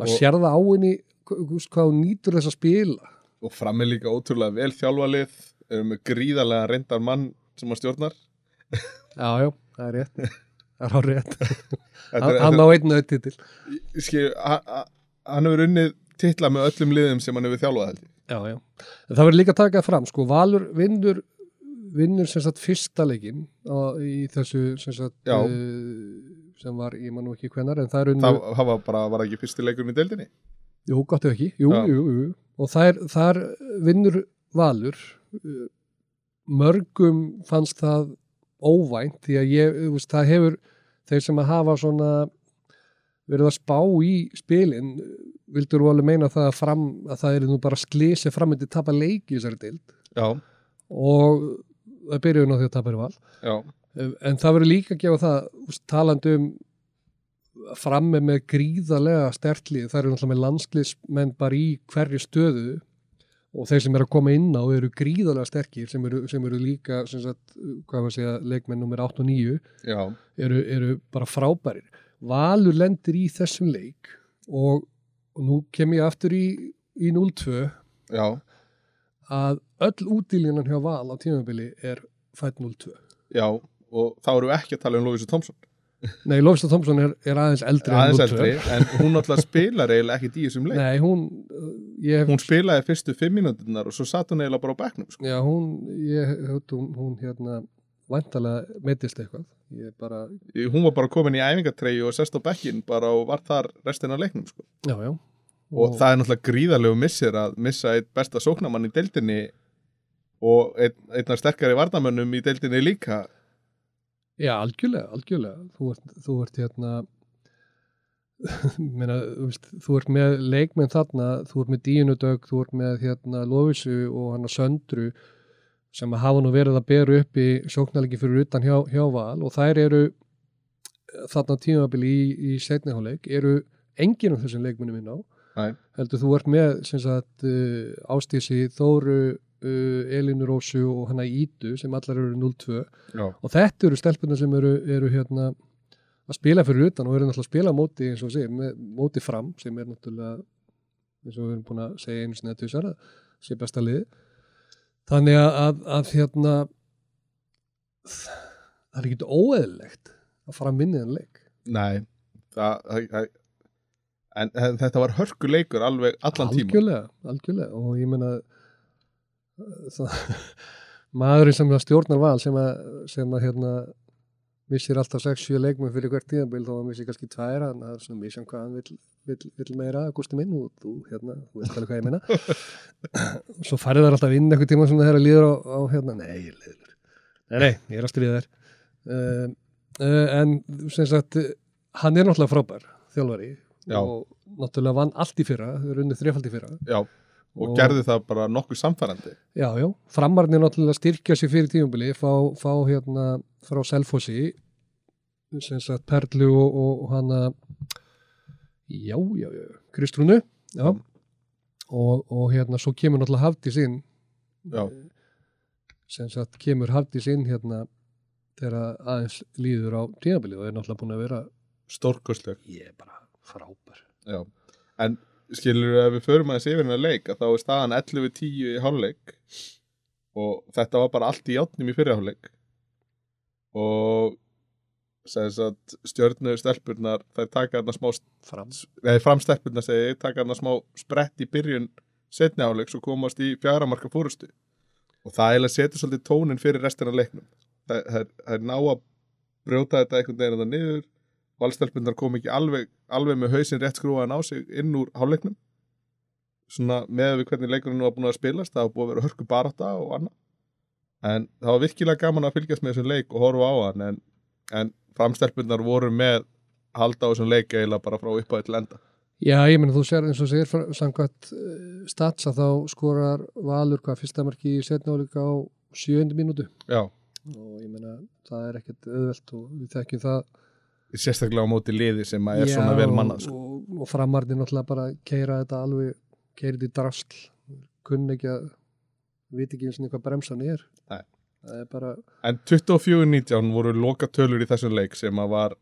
maður Og- sér það á henni hvað hún nýtur þess að spila og fram er líka ótrúlega vel þjálfalið erum með gríðarlega reyndar mann sem að stjórnar Já, já, það er rétt það er á rétt, hann, er- hann á einn auðtitil skil, a- a- hann hefur unnið titla með öllum liðum sem hann hefur þjálfað held ég. Já, já. En það verður líka að taka það fram, sko, Valur vinnur, vinnur sem sagt fyrsta leikin á, í þessu sem sagt, uh, sem var, ég man nú ekki hvenar, en það er unnu, Það, það var bara, var ekki fyrsti leikurinn í deildinni? Jú, gott ef ekki, jú, Já. jú, jú, og þær, þar vinnur Valur, mörgum fannst það óvænt, því að ég, veist, það hefur, þeir sem að hafa svona verið að spá í spilin, vildur þú alveg meina það að fram, að það er nú bara slisi framöndi tapa leiki í þessari deild, Já, og það byrjuði nú því að tapa er val. Já, en það verður líka að gefa það úst, talandi um framme með gríðarlega stertlið það eru náttúrulega með landsliðsmenn bara í hverju stöðu og þeir sem eru að koma inn á eru gríðarlega sterkir sem eru, sem eru líka sem sagt, hvað að segja, leikmenn nummer 8 og 9 já, eru, eru bara frábærir. Valur lendir í þessum leik og, og nú kem ég aftur í, í 0-2 já, að öll útílingan hjá Val á tímabili er fætt 0-2 já, og þá við ekki að tala um Lóvísu Tomsson. Nei, Lofstad Thompson er, er aðeins eldri en Aðeins 0-2. eldri, en hún alltaf spilar eiginlega ekki í þessum leik. Nei, hún uh, ég, Hún spilaði fyrstu fimm mínúturnar og svo satt hún eiginlega bara á bekknum, sko. Já, hún ég, hún, hún hérna væntalega meitist eitthvað bara, Hún var bara komin í æfingatreyju og sest á bekkin bara og var þar restina af leiknum, sko. já, já og það er náttúrulega gríðarlegu missir að missa eitt besta sóknamann í deildinni og einn, einnar sterkari varnamönnum í deildinni líka Já, algjörlega, algjörlega þú ert, þú ert hérna meina, þú, ert með leikmenn þarna, þú ert með Dínudögg þú ert með hérna Lofisu og hann að Söndru sem að hafa nú verið að bera upp í sóknarleiki fyrir utan hjá, hjá Val og þær eru þarna tímabili í, í setniháleik eru enginn af þessum leikmennum inn á Nei. heldur þú ert með sagt uh, Ástísi, Þóru uh, Elinu Rósu og hana Ídu sem allar eru 0-2 Já, og þetta eru stelpunar sem eru, eru hérna að spila fyrir utan og eru náttúrulega að spila móti eins og sé, móti fram sem er náttúrulega eins og við erum búin að segja einu sinni að tvisar að sé besta liði þannig að, að, að hérna það er ekki óeðlilegt að fara að minni en leik. Nei það, það, það, en, en þetta var hörkuleikur alveg allan tíma algjörlega, algjörlega. Og ég meina það, maðurinn sem að stjórnar val sem að, sem að hérna missir alltaf 6-7 leikmenn fyrir hvert tíðanbíl að hann missir kannski tværa en það er svona misjum hvað hann vill, vill, vill meira Gusti minn og þú, hérna, þú veist alveg hvað ég meina. Svo færið þar alltaf inn einhver tíma sem það er að líður á, á hérna, nei, ég er leiður nei, nei, ég er að stríða þér. Uh, uh, en sem sagt hann er náttúrulega frábær þjálfari. Já. og náttúrulega vann allt í fyrra, þau eru unnið þrefald í fyrra. Já, og, Og- gerði það bara nokkuð samfærandi Já, já, framarnir náttúrulega styrkja sér fyrir tímubili, fá, fá hérna frá Selfossi sem sagt Perlu og, og hana já, já, Kristrúnu já, og, og hérna svo kemur náttúrulega Hafdís inn. Já. sem sagt kemur Hafdís inn hérna þegar aðeins líður á tímabili og er náttúrulega búin að vera stórkostleg. Ég er bara frábær. Já, en skilur ef við förum aðeins yfir hennar leik að þá er staðan 11-10 í hálfleik og þetta var bara allt í játnum í fyrirháleik og að stjörnu stelpurnar þær taka þarna smá fram. eða framstelpurnar segi, ég, taka þarna smá sprett í byrjun setni áleiks og komast í fjara marka fórustu og það eiginlega setur svolítið tónin fyrir restina leiknum. Það, það, það er ná að brjóta þetta einhvern veginn þetta niður. Valstelpurnar kom ekki alveg, alveg með hausinn rétt skrúaðan á sig inn úr hálfleiknum. Svona með við hvernig leikurinn var búin að spilast það var búin að vera hörku barata og annað. En það var virkilega gaman að fylgjast með þessum leik og horfa á hann en, en framstelpurnar voru með halda á þessum leik eiginlega bara frá upphæði til enda. Já, ég meina þú sér eins og segir samkvæmt uh, statsa þá skorar Valur hvað fyrsta marki í setnáleika á sjöndu mínútu. Já, og ég meina það er ekkert auðvelt og við þekkjum það sérstaklega á móti liði sem að er Já, svona vel mannað sko. og, og framarnir náttúrulega bara keira þetta alveg keira þetta í drasl. Kunni ekki að viti ekki eins og hvað bremsan er. Er bara En 24-19 voru loka tölur í þessum leik sem að var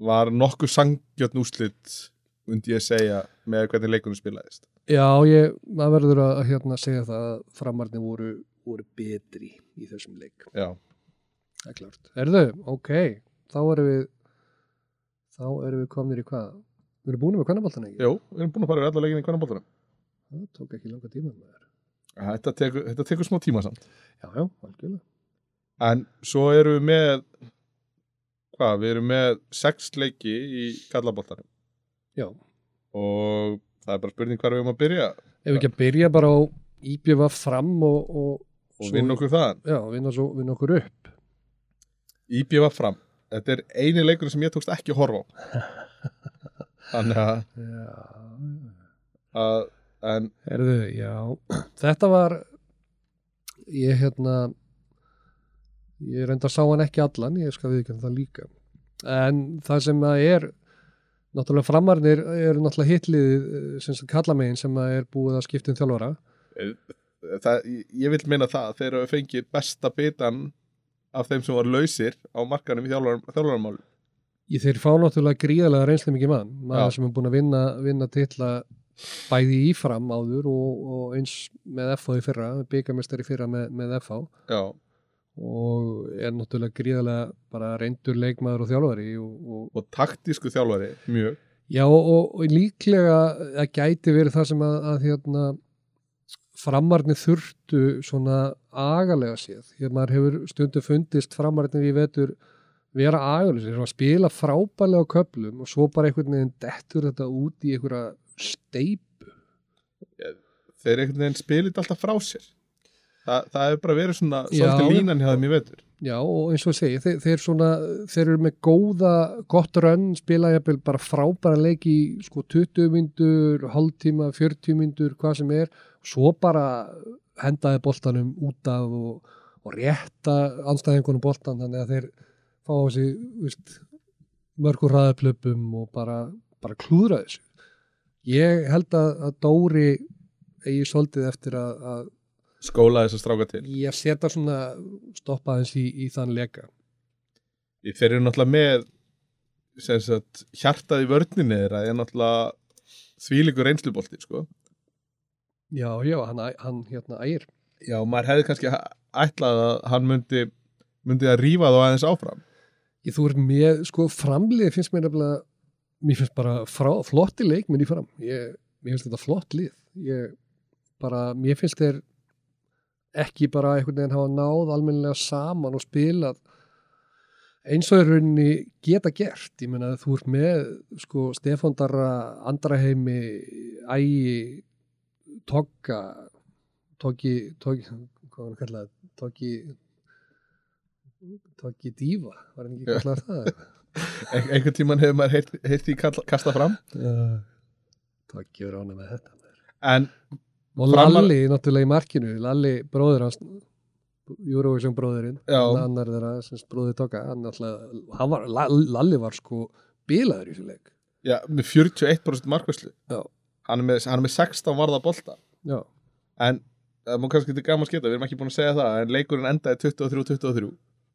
var nokkuð sangjörn úslit undi ég segja með hvernig leikunum spilaðist. Já, ég, maður verður að hérna segja það að framarnir voru, voru betri í þessum leik. Já, Það er klart. Erðu, ok, þá erum við þá erum við komnir í hvað? við erum búin með kvennaboltan ekki? Jú, við erum búin að fara við alla leikin í hvernig bóltanum það tók ekki langa tíma þetta tekur, þetta tekur smá tíma samt. Já, já, algjörlega. En svo erum við með hvað, við erum með sex leiki í kallabóltanum já, og það er bara spurning hvar við erum að byrja. Ef við ekki að byrja bara á íbjöfa fram og, og, og vinna okkur þaðan. Já, vinna, svo, vinna okkur upp. Íbjöfa fram Þetta er eini leikur sem ég tókst ekki að horfa á. Þannig að, að en Herðu, já, þetta var ég hérna ég reynda að sá hann ekki allan ég skal viðkjönd það líka. En það sem að er náttúrulega framarnir eru náttúrulega hitliðið eh, sem sagt kallamegin sem að er búið að skipta um þjálfara. Það, ég vil meina það þegar við fengið besta bitan af þeim sem var lausir á markanum í þjálfarmál þeir fá náttúrulega gríðarlega reynslega mikið mann maður sem er búin að vinna, vinna titla bæði í fram áður og, og eins með FH í fyrra byggamestari fyrra með, með FH Já, og er náttúrulega gríðarlega bara reyndur leikmaður og þjálfari og, og, og taktísku þjálfari mjög. Já og, og líklega að gæti verið það sem að, að hérna framarnir þurftu svona agalega séð, að maður hefur stundu fundist framarnir í vetur vera agalega séð, spila frábælega á köplum og svo bara einhvern veginn dettur þetta út í einhverja steipu þeir einhvern veginn spilit alltaf frá sér. Þa, það hefur bara verið svona svolítið línan hjá þeim í vetur. Já, og eins og ég segi, þeir, þeir, svona, þeir eru með góða, gott rönn, spila jafnvel bara frábæra leik í sko 20 myndur, hálftíma, 40 myndur, hvað sem er, svo bara hendaði boltanum út af og, og rétta anstæðingunum boltan, þannig að þeir fá á sig, veist, mörgur ræðaplöpum og bara, bara klúðra þessu. Ég held að, að Dóri eigi svolítið eftir að, að skóla þess að stráka til ég setja svona stoppa aðeins í, í þann leka. þeir eru náttúrulega með sagt, hjartað í vörninni þeirra er náttúrulega þvílíkur reynslubolti sko. Já, já, hann, hann hérna ægir. já, maður hefði kannski ætlað að hann myndi, myndi að rífa þá aðeins áfram Ég þú ert með, sko, framlið finnst mér nefnilega, mér finnst bara frá, flotti leikminn í fram. Ég, mér finnst þetta flott lið. Ég bara, mér finnst þeir ekki bara einhvern veginn hafa náð almennilega saman og spilað eins og í rauninni geta gert. Ég meina þú ert með, sko, Stefán Darra, Andraheimi, Ægi, Togga, Toggi, Toggi, Toggi, Díva, var hann ekki kallað það? Ein, einhvern tíman hefur maður heyrt, heyrt því kasta fram Toggi verið ána með þetta. en Og Lalli, náttúrulega í markinu, Lalli bróður hans, Eurovision bróðurinn, annar þeirra, sem bróður Togga, Lalli var sko bilaður í þessu leik. já, með 41% markvæslu Já. Hann er með, hann er með 16 varða bolta. Já, en það má kannski til gaman skita, við erum ekki búin að segja það en leikurinn endaði 23-23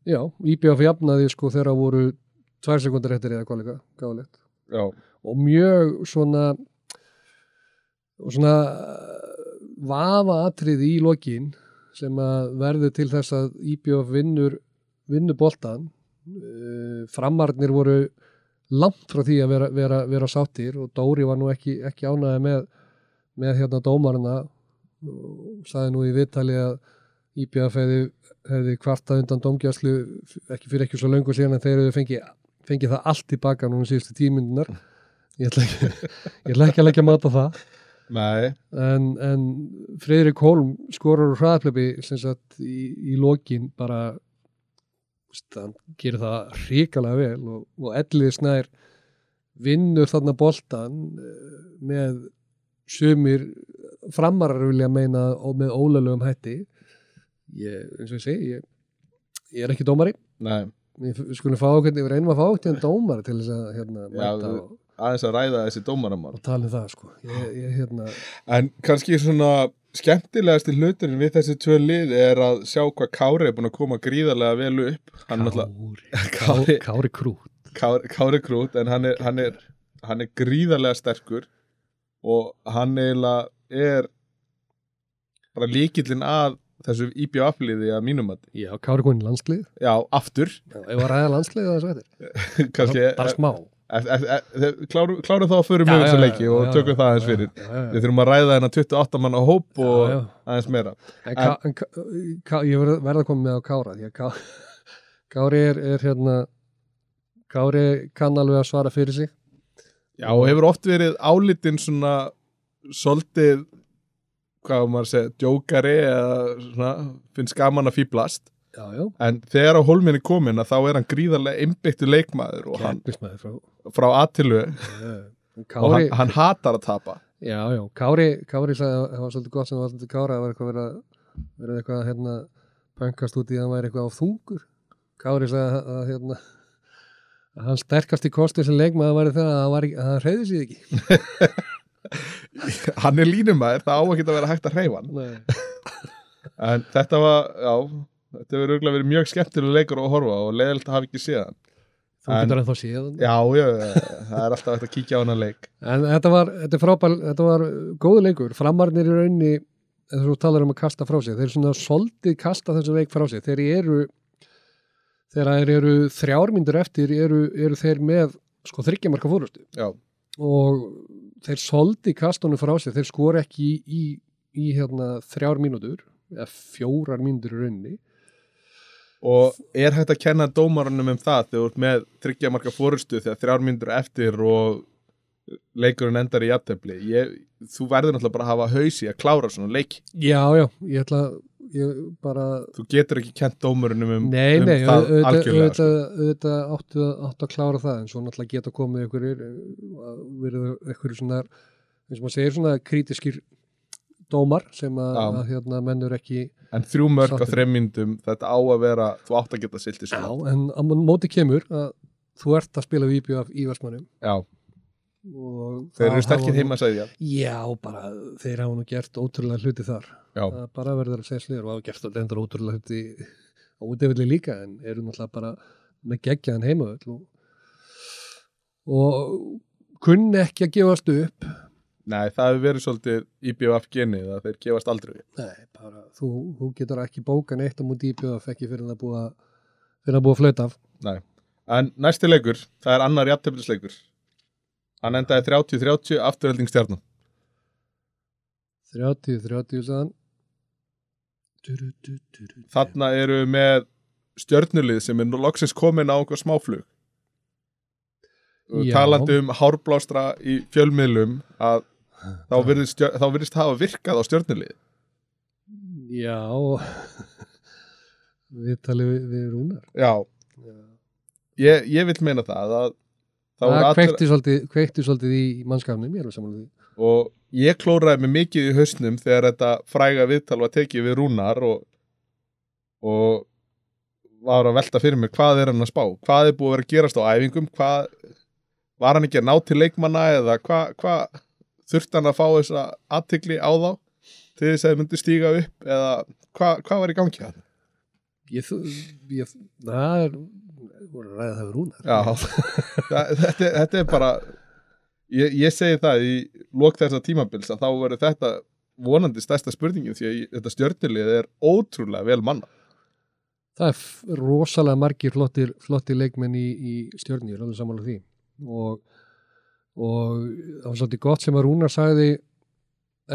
já, IBF jafnaði sko þegar voru tvær sekundar eftir eða hvað líka, gáðilegt. og mjög svona og svona vafa atrið í lokin sem að verður til þess að IBF vinnur vinnur boltan uh, framarnir voru langt frá því að vera, vera, vera sáttir og Dóri var nú ekki, ekki ánæði með, með hérna dómarna og sagði nú í viðtali að IBF hefði, hefði kvartað undan dómgjæslu ekki fyrir ekki svo löngu síðan en þeir hefði fengið, fengið það allt tilbaka núna síðustu tímyndunar ég ætla ekki, ég ætla ekki að leggja mat á það. Nei. En, en Freyrik Holm skorur sagt í, í lokin bara hann gerir það hrikalega vel og, og Ellið Snær vinnur þarna boltan eh, með sumir framarar vilja meina og með ólega hætti. Ég, eins og ég segi ég, ég er ekki dómari. Nei, við skulum fá okkur, við reynum að fá okkur en dómari til þess að hérna, Já, aðeins að ræða þessi dómaramál. Og tala um það sko. ég, ég, hérna, en kannski svona skemmtilegasti hluturinn við þessi tvö lið er að sjá hvað Kári er búin að koma gríðarlega vel upp. Er Kári, Kári- Kári, Kári Krút Kári, Kári Krút en hann er, hann, er, hann er gríðarlega sterkur og hann eiginlega er bara líkillinn að þessu IBF-liði að mínum að Já, Kári Gunn landslið. Já, aftur. Já, ef að ræða landslið það svo eftir. Kannski, Bara smá klárum, klárum þá að við þessa já, leiki og tökum það aðeins fyrir. við þurfum að ræða þennan 28 manna hóp og aðeins meira. En, en, ég verð verð að koma með á Kára því að Ká, Kári er, er hérna Kári kann alveg að svara fyrir sig. Já, og hefur oft verið álitinn svona svolítið hvað á maður að segja, djókari eða svona, finnst gaman að fýblast Já, já, en þegar á hólminni komin að þá er hann gríðarlega einbyttu leikmaður og hann frá frá aðtilu Já. og Kári, hann, hann hatar að tapa. Já, já, Kári Kári sagði að það var svolítið gott sem var svolítið Kára það var verið að eitthvað að hérna pöngast út í að hann væri eitthvað á þungur. Kári sagði að, að hérna að hann sterkast í kosti sem leikmaður væri það að hann, var að reyði sig ekki. Hann er línumæður, það á ekki að vera hægt að hreyfa hann. En þetta var, já þetta hefur örgulega verið mjög skemmtilega leikur að horfa og leiðilegt að hafa ekki séð hann. Þú En- getur ennþá séð hann? Já, já, það er alltaf hægt að kíkja á hann að leik. En þetta var, þetta er frábær, þetta var góðu leikur, framarnir í raunni þegar þú talar um að kasta frá sig þeir svona soldið kasta þessu leik frá sig þeir eru þeir eru þrjármyndur eftir eru, eru þeir með sko þryggjamarka fórustu já, og þeir soldið kastunum frá sig þeir skor ekki í, í, í hérna, þrjár mínútur eða fjórar mínútur í raunni og er hægt að kenna dómarunum um það þegar þú ert með þryggja marka fórustu þegar þrjár myndur eftir og leikurinn endar í jafntefli ég, þú verður náttúrulega bara að hafa hausi að klára svona leiki Já, já, ég ætla ég bara þú getur ekki kent dómarunum um, Nei, um nei, það auðvitað, algjörlega sko. auðvitað, auðvitað áttu, áttu að klára það en svo náttúrulega geta komið ykkur verið ykkur svona eins og maður segir svona krítiskir dómar sem að, að hérna, mennur ekki en þrjú mörg á Sáttur. þreim myndum þetta á að vera, þú átt að geta silti Já, en á móti kemur að þú ert að spila IBF í Vestmannum já, þeir eru sterkir heima að segja Já, bara þeir hafa nú gert ótrúlega hluti þar. Bara verður að segja sliður og hafa gert endur ótrúlega hluti útivillig líka en eru náttúrulega bara með geggjaðan heimavöll og, og kunni ekki að gefast upp nei, það hefur verið svolítið IBF genið að þeir gefast aldrei. Nei, bara, þú, þú getur ekki bóka neitt á múti íbjöðaf ekki fyrir að fyrir að búið að flöta af nei, en næsti leikur það er annar jafnteflisleikur hann endaði 30-30 afturhelding stjarnan 30, 30 sagðan Duru, duru, duru, duru. þarna eru við með stjörnulið sem er nú loksins komin á einhver smáflug Já. talandi um hárblástra í fjölmiðlum að þá virðist, þá virðist hafa virkað á stjörnulið Já. Við talið við, við rúnar. Já, Já. ég, ég vil meina það að það kveikti svolítið, kveikti svolítið í mannskafnum, ég er samanlega því. Og ég klóraði mig mikið í hausnum þegar þetta fræga viðtal var tekið við rúnar og, og var að velta fyrir mig hvað er hann að spá? Hvað er búið að vera að gerast á æfingum? Hvað, var hann ekki að ná til leikmanna eða hvað hva, þurfti hann að fá þessa aðtikli á þá til þess að þið myndi stíga upp eða hvað hva var í gangi hann Ég, þú- ég, það er voru að ræða það við rúnar. Já, það, þetta, þetta er bara ég, ég segi það í lok þessa tímabils að þá verður þetta vonandi stærsta spurningin því að þetta stjörnulið er ótrúlega vel manna Það er rosalega margir flottir, flottir leikmenn í, í stjörni, ég er alveg samanlega því. Og, og það var svolítið gott sem að Rúnar sagði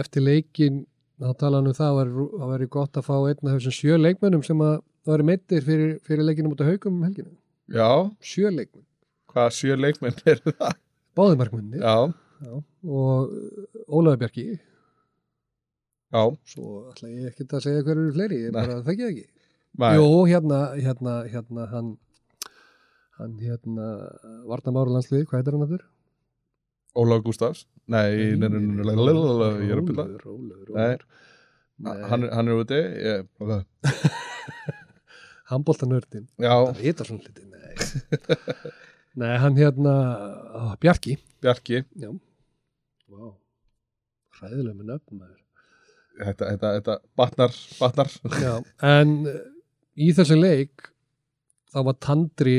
eftir leikin þá talaði hann um það að það væri gott að fá einn af þessum sjö leikmennum sem að það væri meittir fyrir, fyrir leikinu mútið haugum um helginu. Já, Sjö leikmenn, hvað sjö leikmenn eru það? báði markmenni Já, og Ólaður Bjarki. Já, svo ætla ég ekki að segja hver eru fleiri, ég bara þekki það ekki. Nei, Jú, hérna, hérna, hérna, hann, hann, hérna, Varnamáru landsliði, hvað heitir hann aftur? Ólaf Gústafs Nei, nei, nei, nei, nei, ég er að Nei. rólur. Hann, er- úti Já, það vita svona hluti, nei. nei, hann hérna, á, Bjarki. Bjarki Já. Vá, hræðilega með nöfnum. Þetta, þetta, þetta batnar, batnar Já, en í þessu leik, þá var Tandri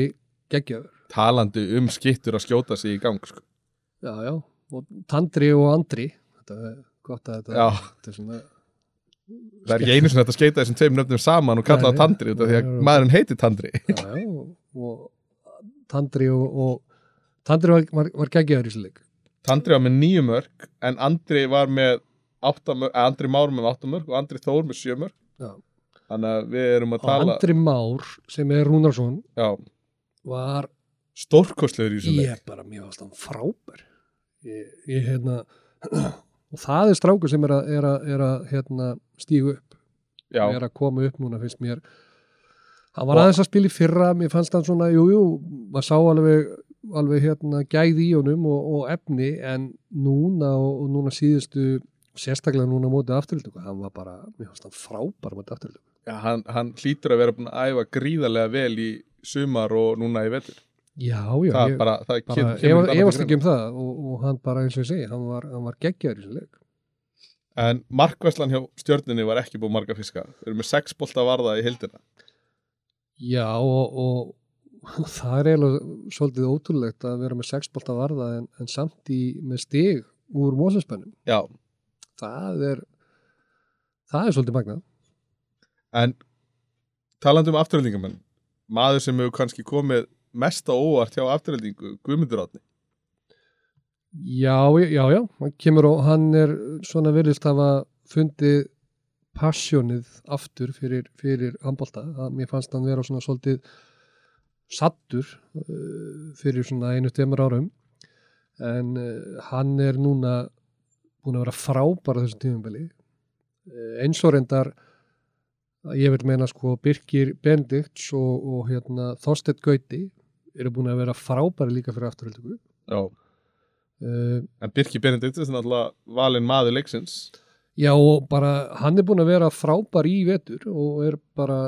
geggjöður. Talandi um skittur að skjóta sig í gang sko. Já, já, og Tandri og Andri, þetta er gott að þetta, Já. þetta er svona, Það er ekki einu sem þetta skeita þessum tveim nöfnum saman og kalla Nei, það Tandri út af því að nei. maðurinn heiti Tandri. Já, já, og, og Tandri og, og Tandri var, var, var geggjaður í þessu leik. Tandri var með nýju mörg en Andri var með átta mörg, eh, Andri Már með átta mörg og Andri Þór með sjö mörg Já. þannig að við erum að og tala Andri Már sem er Rúnarsson já, var stórkostlegur í leik. Ég bara, mér varst hann frábær ég, ég hérna og það er strákur sem er að, er að, er að hérna, stígu upp. Já, er að koma upp núna finnst mér. Hann var aðeins að spila í fyrra mér fannst hann svona, jú, jú maður sá alveg, alveg hérna gæði í honum og, og efni en núna og, og núna síðustu sérstaklega núna mótið afturhildingu hann var bara, mér fannst hann frábær mótið afturhildingu já hann, hann hlýtur að vera búin að æfa gríðarlega vel í sumar og núna í vetur já, já, það ég, bara, það bara kemur, kemur efast ekki um það og, og hann bara eins og ég segi, hann var, var geggjaður í þessu leik En markvæslan hjá stjörnunni var ekki búið marga fiska. Við erum með sex bolta varða í hildina. Já og, og það er eiginlega svolítið ótrúlegt að vera með sexbolta varða en, en samt í með stig úr mósespennum. Já, Það er það er svolítið magnað. en talandi um afturhaldingamenn, maður sem hefur kannski komið mest á óvart hjá afturhaldingu, Guðmundur Átni. Já, já, já, hann kemur og hann er svona virðist hafa fundið passjónið aftur fyrir, fyrir handbolta. Það- Mér fannst hann vera svona svolítið sattur uh, fyrir svona einu stemur árum en uh, hann er núna búin að vera frábær á þessum tímumbeli uh, eins og reyndar ég vil meina sko Birkir Bendikts og, og hérna Þorstedt Gauti eru búin að vera frábæri líka fyrir afturhaldingu Já. uh, En Birki Benedikt er náttúrulega valinn maður leiksins. Já og bara hann er búin að vera frábær í vetur og er bara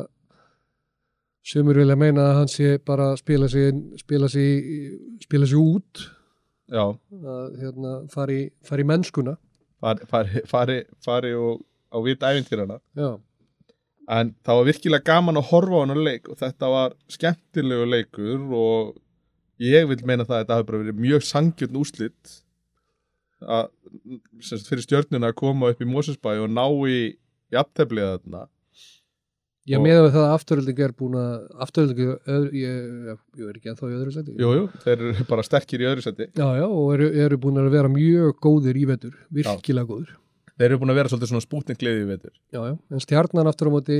sumur vilja meina að hann sé bara spila sig, spila sig, spila sig út Já, að hérna, fari, fari mennskuna fari, fari, fari, fari og á vit æfintýrana. Já, En það var virkilega gaman að horfa á hann leik og þetta var skemmtilegu leikur og ég vil meina það að þetta hafi bara verið mjög sangjörn úslit að sagt, fyrir stjörnuna að koma upp í Mosesbæ og ná í jafnteflið þarna. Ég Og- meða við það að afturölding er búin að afturölding, ég, ég, er ekki ennþá í öðru seti Jú, jú, þeir eru bara sterkir í öðru seti Já, já, og eru, eru búin að vera mjög góðir í vetur, virkilega góðir Þeir eru búin að vera svolítið svona spútningliði í vetur. Já, já, en stjarnan aftur á móti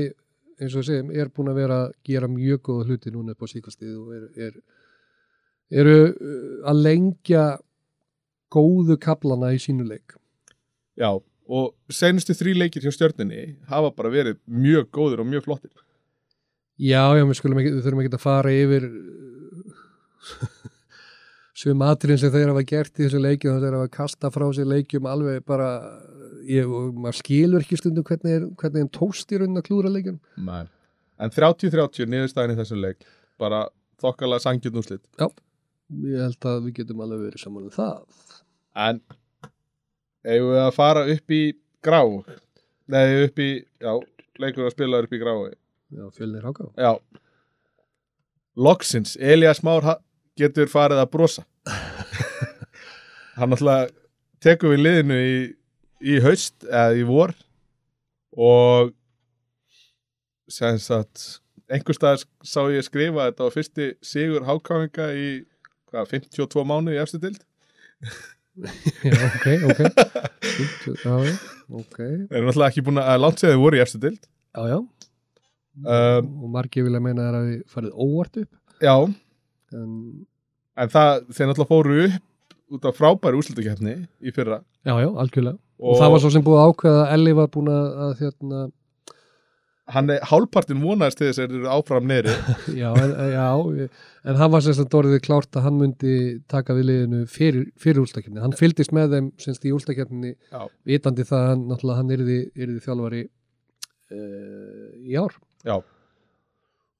eins og við segjum, er búin að vera að gera mjög góða hluti núna upp á síkastið og er, er, eru uh, að lengja góðu kaplana í sínu leik. Já, og senustu þrý leikir hjá stjörnunni hafa bara verið mjög góðir og mjög flottir. Já, já, við skulum ekki, við þurfum ekki að fara yfir sem atriðin sem þeir hafa gert í þessu leikjum og þeir hafa kasta frá sér leikjum alveg bara ég, maður skilur ekki stundum hvernig, er, hvernig þeim tóst í raunin að klúra leikjum Nei. En 30-30 niðurstæðin í þessu leik. Bara þokkalega sangjörn úslit ég held að við getum alveg verið saman um það. En eigum við að fara upp í grá? Nei, upp í, já, leikur að spila upp í grái Já, fjölnir háká. Já. Loksins, Elias Már getur farið að brosa. Hann náttúrulega tekur við liðinu í, í haust eða í vor og sem sagt einhver staðar sá ég skrifa þetta var fyrsti sigur hákáinga í hvað, 52 mánu í efstu dild Já, ok, ok. Já, ok. Þeir eru náttúrulega ekki búin að þau voru í efstu dild Já, já. Um, og margir vilja meina þær að við farið óvart upp. Já, en en það, þeir náttúrulega fóru upp út af frábæri úrslutakefni í fyrra. Já, já, algjörlega og, það var svo sem búið ákveða að Elli var búin að, hérna, hann er hálfpartin vonaðist til þess að þeir eru áfram neyri já, en, já en hann var sagt orðið klárt að hann myndi taka við liðinu fyrir, fyrir úlstakefni hann fylgdist með þeim semst í úlstakefni vitandi það að hann, náttúrulega hann yrði, yrði þjálfari uh, í ár. Já.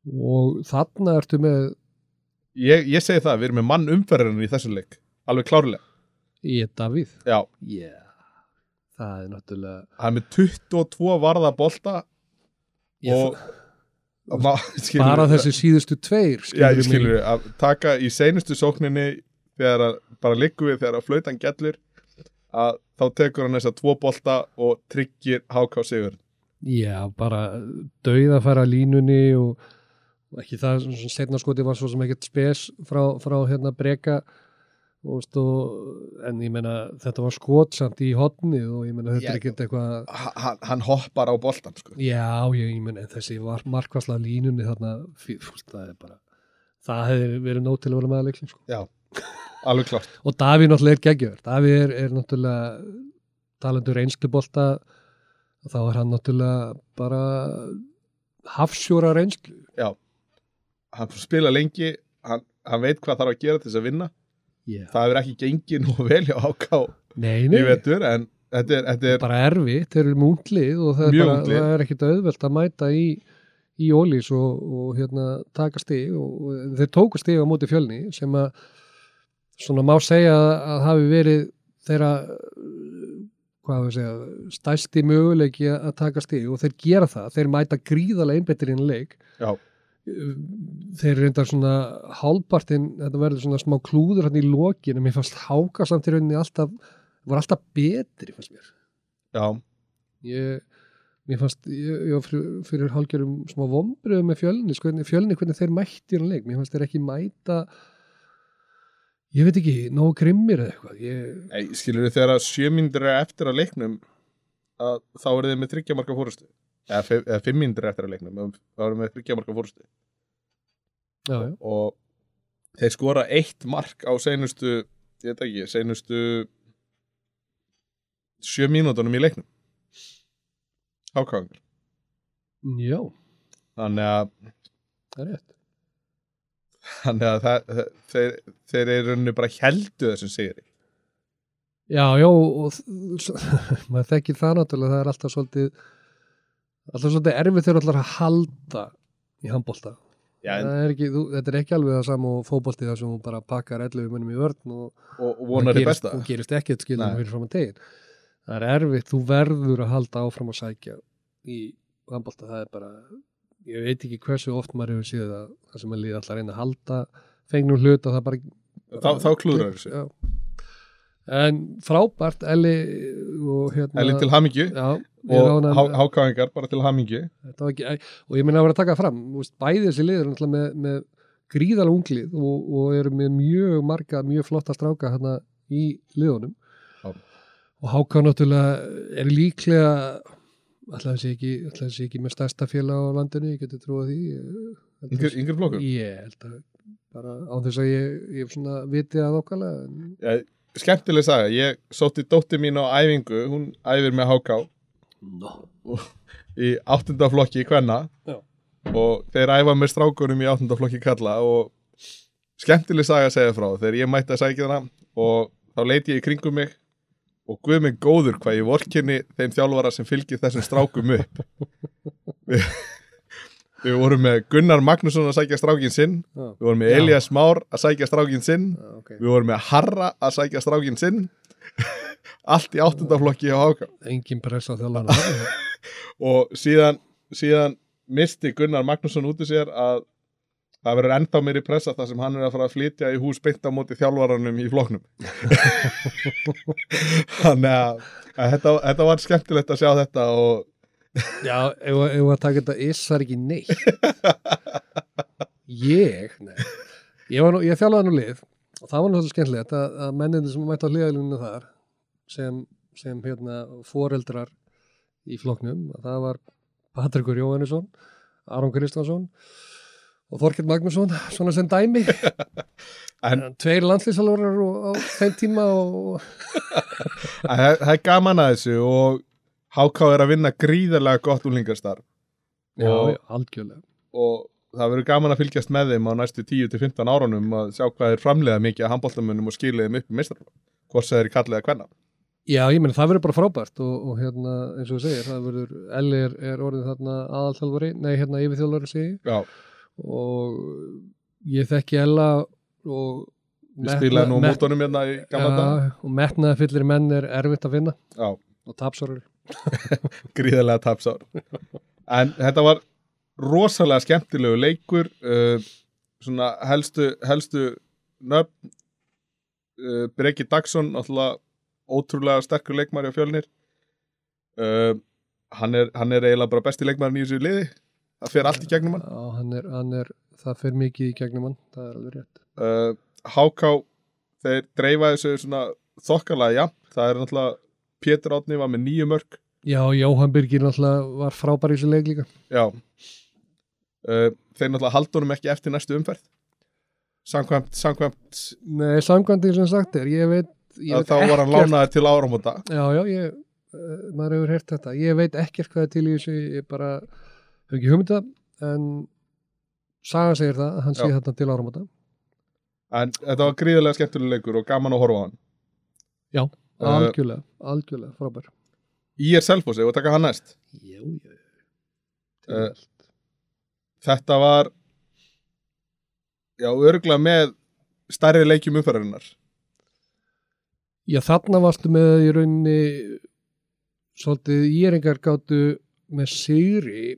og þarna ertu með ég, ég segi það, við erum með mann umferðinu í þessu leik alveg klárlega. Í Davíð. Já, yeah. Það er náttúrulega hann er með 22 varða bolta Ég- og, ma- skilurðu, bara þessi síðustu tveir Já, ég mig. skilur að taka í seinustu sókninni þegar að, bara liggum við þegar að flautan gellur að þá tekur hann þessa tvo bolta og tryggir HK Sigur Já, bara dauða fara línunni og ekki það, setna skoti var svo sem ekkert spes frá, frá hérna breka og, en ég meina þetta var skotsamt í hotnið og ég meina þetta er ekkert eitthvað Ha- hann, hann hoppar á boltan sko. Já, ég, ég meni, þessi var markvarsla línunni þarna, fí- fúst, það er bara það hefði verið nóg til að vera með að leiklum sko. já, alveg klart og Davíð náttúrulega er geggjör Davíð er, er náttúrulega talandur reynslubolta. Þá er hann náttúrulega bara hafsjóra reynslu. Já, hann spila lengi hann, hann veit hvað þarf að gera til þess að vinna yeah. það hefur ekki gengið nú vel hjá í nei, vetur en þetta er, þetta er bara erfitt, þeir eru múntlið og það er, er ekkit auðvelt að mæta í, í ólís og, og hérna, taka stig og, og þeir tóku stig á móti fjölni sem að svona má segja að hafi verið þeirra segja, stæsti möguleiki að taka stig og þeir gera það, þeir mæta gríðarlega einbettir inn leik. Já, þeir reyndar svona hálpartinn, þetta verður svona smá klúður hann í lokinu, mér fannst háka samt í rauninni alltaf, var alltaf betri fannst mér. Já, ég, mér fannst ég, ég fyrir, fyrir hálgjörum smá vombriðu með fjölni, sko, hvernig- fjölni hvernig þeir mætti í hann leik, mér fannst þeir ekki mæta ég veit ekki nógu grimmir eða eitthvað. Ég, skilur við þegar að sjömyndir er eftir að leiknum að þá eru þið með þryggjamarka fórustu eða, fi- eða fimmyndir eftir að leiknum þá eru þið með þryggjamarka fórustu já, já, og þeir skora eitt mark á seinustu ég veit ekki, seinustu sjö mínútonum í leiknum. Ákvæðingur já, þannig að, það er rétt. Þannig að það, það, þeir, þeir eru bara heldu þessum sigri. Já, já, og maður þekkir það náttúrulega, það er alltaf svolítið alltaf svolítið erfið þegar allar að halda í handbólta ekki, þetta er ekki alveg það saman og fótbolti þar sem hún bara pakkar 11 mönnum í vörn og og, og vonar í besta. og gerist ekkert skilum Nei. fyrir fram að tegin það er erfitt, þú verður að halda áfram að sækja í handbólta það er bara, ég veit ekki hversu oft maður hefur séð það, sem að líða alltaf að reyna að halda fengnum hlut og það bara þá, þá klúðrar þessu. En frábært Elli og hérna Elin til hamingju. Já, og hákáingar bara til hamingju. Ekki, og ég minna að vera að taka fram þú veist, bæði þessi liður með, með gríðalega unglið og, og eru með mjög marga, mjög flotta stráka hérna í liðunum. Já. og Háká náttúrulega er líklega alltaf þessi ekki, ekki með stærsta félag á landinu, ég geti trúið því yngri flokkur? Ég held að bara á þess að ég, ég vitið að okkarlega en, skemmtileg saga, ég sótti dóttir mín á æfingu, hún æfir með háká no. í áttunda flokki í kvenna. Já. og þeir æfa með strákunum í áttunda flokki kalla og skemmtileg saga segja frá. Þegar ég mætti að sækja hana og þá leiti ég í kringum mig og guð mig góður hvað ég vorkinni þeim þjálfara sem fylgir þessum strákum upp við, vorum með Gunnar Magnússon að sækja strákin sinn. Já, við vorum með Já. Elias Már að sækja strákin sinn. Já, ok. við vorum með Harra að sækja strákin sinn. Allt í áttunda flokki á Háka engin press á þjálfana og síðan, síðan misti Gunnar Magnússon út í sér að það verður ennþá meiri pressa þar sem hann er að fara að flytja í hús beint á móti þjálfaranum í floknum þannig að, að þetta, þetta var skemmtilegt að sjá þetta og Já, ef, ef að taka þetta issar ekki neitt? Ég, nei. Ég, nú, ég þjálfaði nú lið og það var náttúrulega skemmtilegt að, að menninni sem mætti á hliðalínu þar sem, sem hérna foreldrar í flokknum að það var Patrikur Jóhannesson Aron Kristjánsson og Þorkell Magnússon, svona sem dæmi. En- tveir landslýsalvarar á þeim tíma og að, það það er gaman að þessu og Háká er að vinna gríðarlega gott úlingarstarf já, Og- algjörlega. Og það verður gaman að fylgjast með þeim á næstu 10-15 árunum að sjá hvað er framlega mikið að handbóltamönnum og skilið þeim upp í meistarflokk hvort það er að kvenna. Já, ég meina það verður bara frábært og, og hérna eins og þú segir, það verður Elli er, er orðið þarna aðalþjálfari, nei hérna yfirþjálfari segi og ég þekki Ella og við spilaði nú á mótunum hérna í gamla dag og metnaði fyllir menn er erfitt að vinna Já, og tapsórar gríðarlega tapsár. En þetta var rosalega skemmtilegu leikur uh, svona helstu, helstu nöfn uh, Breki Dagsson ótrúlega sterkur leikmari á fjölnir. Uh, hann, er, hann er eiginlega bara besti leikmarin í þessu liði. Það fer allt í gegnum hann. Já, hann er, hann er, það fer mikið í gegnum hann, það er alveg rétt. Uh, Háká þeir dreifa þessu svona þokkalega, já, það er náttúrulega Pétur Átni var með nýju mörg Já, Jóhann Birgir náttúrulega var frábær í þessu leik líka. Já. Uh, Þeir náttúrulega haldunum ekki eftir næstu umferð. Samkvæmt, samkvæmt Nei, samkvæmdi sem sagt er, ég veit, ég veit þá var hann lánaði til áramóta. Já, já, ég, uh, maður hefur heyrt þetta. Ég veit ekkert hvað er til í þessu, ég bara hef ekki hugmynda, en Saga segir það, að hann sé þarna til áramóta. En þetta var gríðarlega skemmtuleg leikur og gaman að horfa á hann. Já, algjörlega, algjörlega, frábær. Í er Selfossi og taka hann næst Já, já, Uh, Þetta var Já, örgulega með stærri leikjum umferðarinnar Já, þarna varstu með í rauninni svolítið íringar gáttu með sigri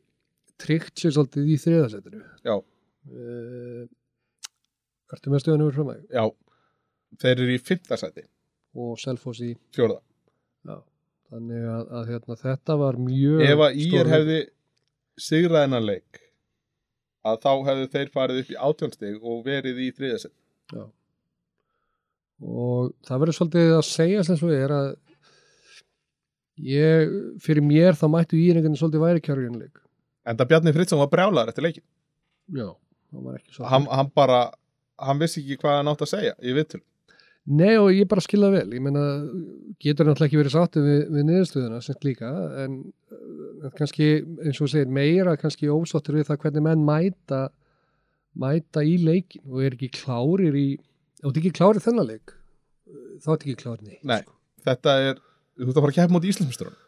tryggt sér svolítið í þriðasettinu. Já. Uh, Ertu með stöðunum fyrir framæg Já, þeir eru í fimmtasæti og Selfoss í, fjórða já. Þannig að, að hérna, þetta var mjög Ef að Ír hefði sigrað hennar leik að þá hefðu þeir farið upp í átjónstig og verið í þriðasæti Já. Og það verður svolítið að segja sem svo er að ég, fyrir mér þá mættu íringarnir svolítið væri kjörgjörnuleik. En það Bjarni Fritzson var brjálaður eftir leikin Já. Það var ekki svolítið. hann, hann bara, hann vissi ekki hvað hann átt að segja í viðtölu Nei og ég bara skilða vel, ég meina getur náttúrulega ekki verið sáttið við, við niðurstöðuna sem líka en uh, kannski eins og segir meira kannski ósáttur við það hvernig menn mæta mæta í leikin og er ekki klárir í og þetta ekki klárir þennan leik þá er ekki klárir neitt Nei, þetta er, þú ert að fara að keppa mútið Íslandsmyndsturinn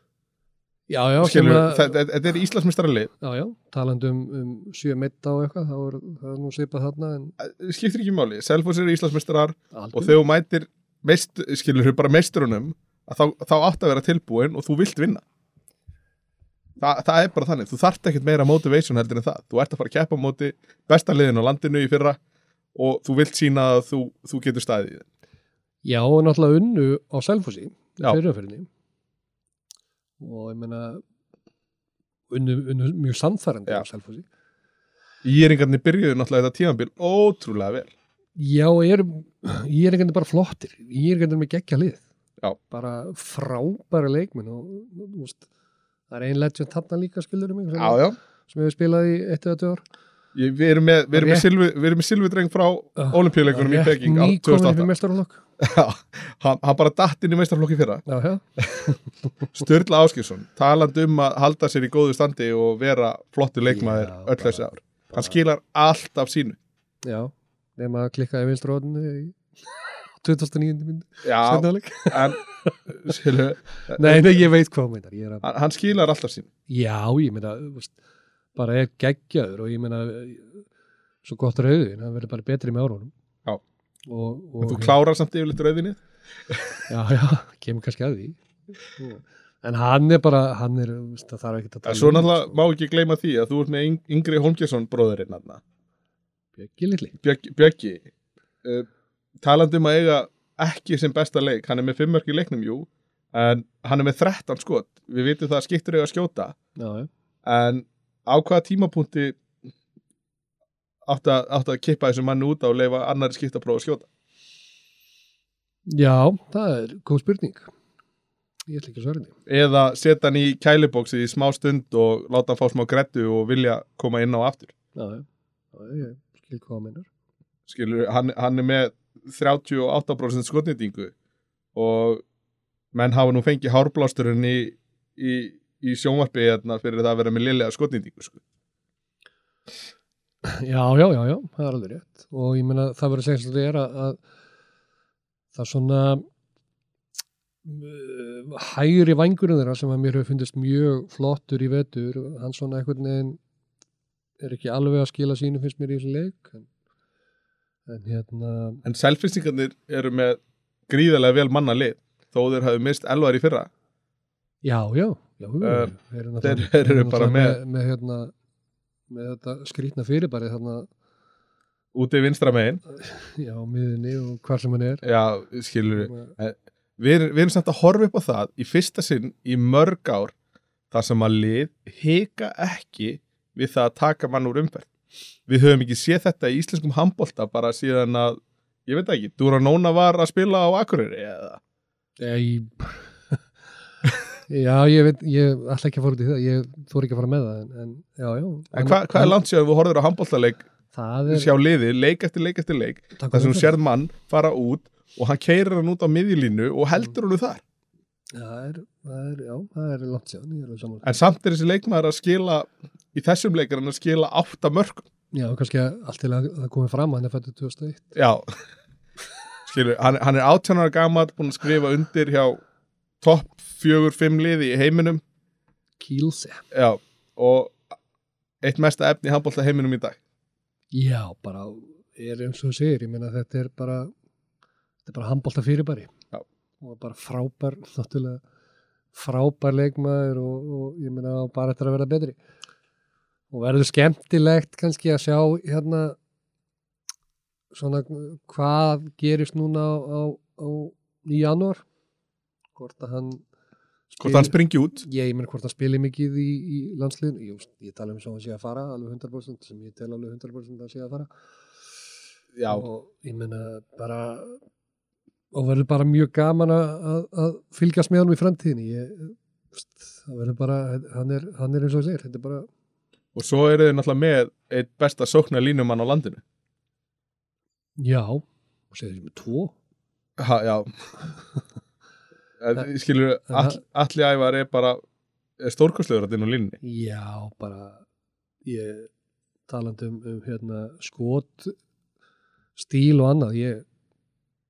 Já, já, Skilur, að, þetta, þetta er Íslandsmyndstaralið já, já, talandi um, um sjö metta og eitthvað, þá er það nú svipað þarna en skiptir ekki máli, Selfoss eru Íslandsmyndarar og þegar þú mætir meist, skilur bara meisturunum að þá, þá átt að vera tilbúin og þú vilt vinna. Þa, það er bara þannig, þú þarft ekkert meira motivation heldur en það, þú ert að fara að keppa á móti besta liðin á landinu í fyrra og þú vilt sína að þú, þú getur staðið. Já, og náttúrulega unnu á Já. fyrirferðinni og ég meina unnu, unnu mjög samfærandi á Selfossi Íringarnir byrjuðu náttúrulega þetta tímanbíl ótrúlega vel. Já, er, ég er ekki bara flottir. Ég er ekki með geggja lið. Já. bara frábæra leikmenn og veist, það er ein legend þarna líka skilur mig sem, sem hefur spilað í eitt eða Ég, við erum með, með, silvi, silvidreng frá Ah, olimpíuleikunum í Rétt Peking á nýkomin fyrir 2008 mestarflokk Já, hann, hann bara datt inn í meistarflokki fyrra. Sturla Áskilsson, talandi um að halda sér í góðu standi og vera flottur leikmaður Já, öll þessi ár. Hann skilar allt af sínu. Já nema að klikka í vinstróðinu í 2009. myndi Já, setnaðleik en skilu, Nei, nei, ég veit hvað meinar ég að hann, skilar allt af sínu. Já, ég meina, bara er geggjaður og ég meina svo gott rauðin, hann verður bara betri með árunum. Já. Og, og Þú klárar samt yfirleitt rauðinni Já, já, kemur kannski að því. En hann er bara, hann er það þarf ekki að En tala svo um, náttúrulega má ekki gleyma því að þú ert með Yng- Yngri Holmgjesson bróðurinn Bjöggi litli. Bjöggi, uh, talandi um að eiga ekki sem besta leik, hann er með fimmörk í leiknum jú, en hann er með 13 skot, við vitum það að skiptur eiga að skjóta. Já, já, en á hvaða tímapunkti átt að, að kippa þessum mann út á og leifa annari skiptapróf að skjóta? Já, það er góð spurning. Ég ætla ekki að svara henni. Eða setja hann í kælibóksi í smá stund og láta hann fá smá grettu og vilja koma inn á aftur? Já, ég skil hvað hann meinar. Skilur, hann, hann er með 38% skotnýtingu og menn hafa nú fengið hárblásturinn í, í, í sjónvarpi hérna fyrir það að vera með liðlega skotnýtingu sko. Já, já, já, já, það er alveg rétt. Og ég meina það verður að segja að er að, að það er svona uh, hægri vangurinn þeirra sem að mér hefur fundist mjög flottur í vetur hann svona einhvern veginn er ekki alveg að skila sínu finnst mér í þessu leik en, en hérna en selfinsingarnir eru með gríðarlega vel manna lið þó þeir hafi mist elvar í fyrra. Já, já, já Uh, þeir eru bara náttúrulega með, með hérna með þetta skrýtna fyrirbæri þarna. Úti vinstra megin. Já, miðinni og hvar sem hann er. Já, skilur við erum, við erum samt að horfa upp á það í fyrsta sinn í mörg ár þar sem að lið hika ekki við það að taka mann úr umferð. Við höfum ekki séð þetta í íslenskum handbolta bara síðan að ég veit ekki, Duranóna var að spila á Akureyri eða? Ég, já, ég veit, ég ætla ekki að fara út í það, ég þór ekki að fara með það, en, en já, já. En hva, hvað er langt sér að þú horfður á handbóltaleik Það er, sjá liði, leik eftir leik eftir leik þar sem þú sérð mann fara út og hann keirir hann út á miðjulínu og heldur hann þar Já, það er, það er, já, það er langt sér, ég er alveg saman. en samt er þessi leikmaður að skila í þessum leikar hann að skila átta mörg Já, kannski allt til að það komið fram, hann er fættið 2001. já skilur, hann, hann er 18 ára gammal búin að skrifa undir hjá topp fjögur, fimm liði í heiminum. Kílse. já, og eitt mesta efni handbólta heiminum í dag. Já, bara er eins og þú segir, ég meina þetta er bara þetta er bara handbólta fyrirbæri. Já. og bara frábær náttúrulega frábær leikmaður og, og ég meina bara eftir að vera betri. Og verður skemmtilegt kannski að sjá hérna svona hvað gerist núna á, á, á í janúar hvort að hann hvort hann springi út? Ég, ég meina hvort hann spili mikið í, í landsliðin ég, ég tala um svo að hann sé að fara alveg 100% sem ég tel alveg 100% að sé að fara. Já, og ég meina bara og verður bara mjög gaman að, að, fylgjast með hann í framtíðinni. Ég, það verður bara hann er, hann er eins og segir bara, og svo eru þið náttúrulega með eitt besta sóknar línumann á landinu. Já og segir þessi með tvo. Ha, já skilur, all, allir ævar er bara stórkostlegur að á línni já, bara ég talandi um, um hérna, skot stíl og annað ég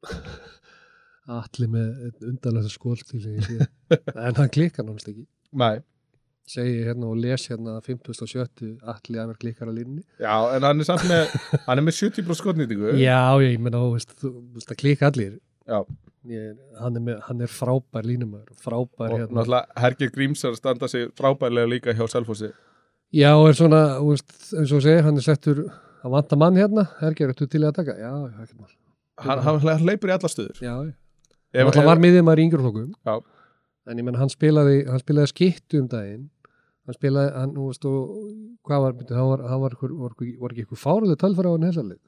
allir með undanlega skótstíl en hann klikkar náttúrulega ekki Nei. segi hérna og les hérna 50.70 allir að vera klikkar á línni já, en hann er samt með hann er með 70% skotnýtingu Já, ég meina, þú veist, þú veist að klika allir. Ég, hann, er með, hann er frábær línumar frábær og hérna. náttúrulega Hergir Gríms er að standa sig frábærlega líka hjá Selfossi. Já, og er svona, veist, eins og segir hann er settur að vanta mann hérna. Herger, ertu til að taka? Já, ekkert mál. Hann, hann, hann leipur í alla stöður. Já, hann var miðið maður í yngur flokkum. Já. en ég menna, hann spilaði hann spilaði skittu um daginn. Hann spilaði, hann, þú veist, og hvað var, hann var, hann var, var, var, ekki eitthvað fáruðu tölfara á hann hessalið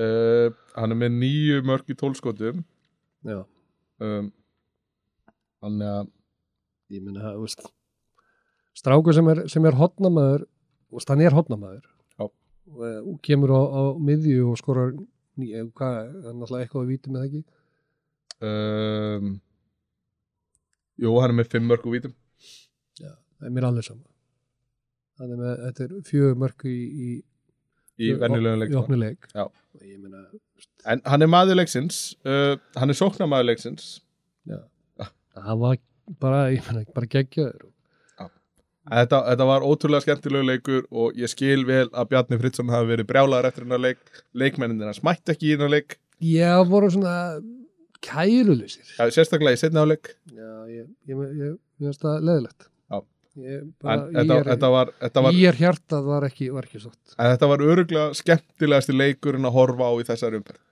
uh, hann er með nýju mörg í tólskotum Já, um, hann er að ég meina, þú veist strákur sem er, sem er hotnamaður og hann er hotnamaður Já. og, og kemur á, á miðju og skorar ný, eh, hvað, hann er alltaf eitthvað að víti með það ekki? Um, jú, hann er með fimm mörg úr vítum það er mér alveg sama. Hann er með, þetta er fjögur mörg í, í, í venjulegum leik í Já. og ég meina, en hann er maður leiksins uh, hann er sóknarmaður leiksins. Hann var bara, ég meina, bara geggjaður. Þetta, þetta var ótrúlega skemmtilegu leikur og ég skil vel að Bjarni Fritzson hafi verið brjálaður eftir hennar leik. Leikmennin hans mætti ekki í hennar leik. Já, voru svona kærulusir sérstaklega í setna áleik Já, ég, ég, ég, ég, ég finnst það leðilegt Já. Ég, þetta, er, þetta var, þetta var, ég er hjartað var ekki, en þetta var öruglega skemmtilegasti leikurinn að horfa á í þessar umferð.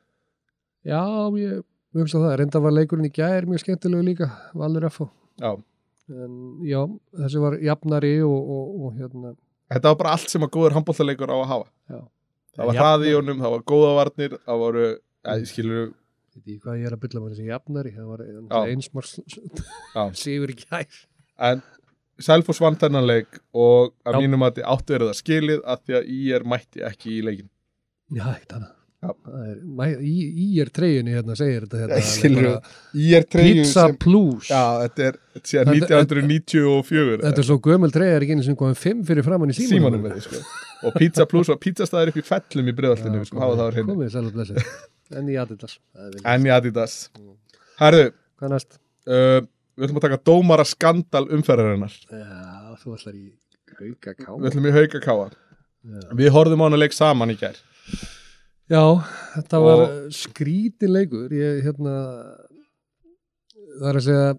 Já, ég hugsa það, reynda var leikurinn í gær mjög skemmtilegu líka, Valur F.O. Já. Já, þessi var jafnari og, og, og hérna þetta var bara allt sem að góður handbóltaleikur á að hafa. Já. það var hraði í honum, það var góða varnir það voru, ja, skilur Veit ég hvað ég er að bylla með þessi jafnari það var einsmars í gær. En Selfoss vann þennan leik og að Já. mínum að þið áttu verið það skilið að því að ég er mætti ekki í leikin Já, ekkert hana Já. Það er, mæ- í, í er treyjunni hérna segir þetta hérna, Já, skilur bara, ég er treyju Pizza plus. Já, þetta er síðan Þetta- 1994 Þetta er svo gömul treyja er ekki einu sem komið fimm fyrir framann í símanum. Símanum sko. og Pizza Plus var pizzastæður upp í fellum í breiðaltinu við skulum hafa það á hreinu. Komið sæl og blessið. En í Adidas það er vel en í Adidas. Herðu, Hvað næst? uh, við ætlum að taka dómara skandal umferðarinnar. Já, þú ætlar í hauka ká. Við ætlum í hauka káa við horfðum á hana leik saman í gær. Já, þetta var Og- skrítin leikur. Ég, hérna það er að segja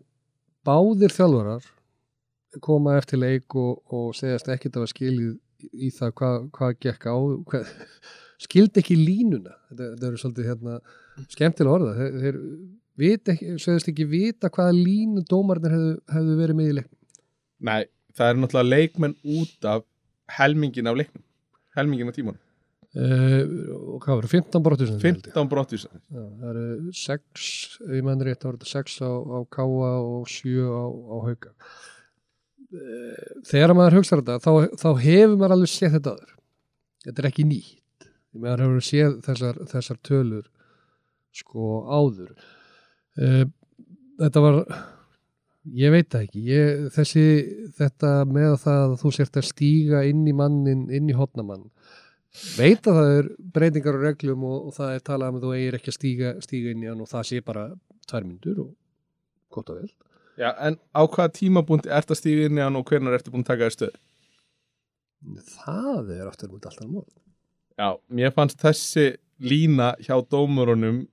báðir þjálfarar koma eftir leik og, og segjast ekkert að var skilið í það hvað hva gekk á hvað, skildi ekki línuna. Þetta, þetta eru svolítið hérna skemmtilega orða þeir, þeir vit ekki, vita hvaða línu dómarnir hefðu, hefðu verið með í leik Nei, það er náttúrulega leikmenn út af helmingin af leiknum helmingin af tímanum uh, og hvað verður, 15 brottur 15 brottvísanir Já, það eru 6, ef ég menn rétt, það eru 6 á, á Káa og 7 á, á Hauka. Eh, Þegar maður hugsa þetta, þá, þá hefur maður alveg séð þetta aður. Þetta er ekki nýtt. Maður hefur séð þessar, þessar tölur sko áður. Eh, Þetta var, ég veit það ekki, ég, þessi, þetta með það að þú sért að stíga inn í mannin, inn í hotnamann, veit að það er breytingar og reglum og, og það er talað um að þú eigir ekki að stíga, stíga inn í hann og það sé bara tvær myndur og gott og vel. Já, en á hvaða tímabúndi ert að stíga inn í hann og hvernig ertu búin að taka þér stöð? Það er aftur mútið alltaf mál. Já, mér fannst þessi lína hjá dómurunum,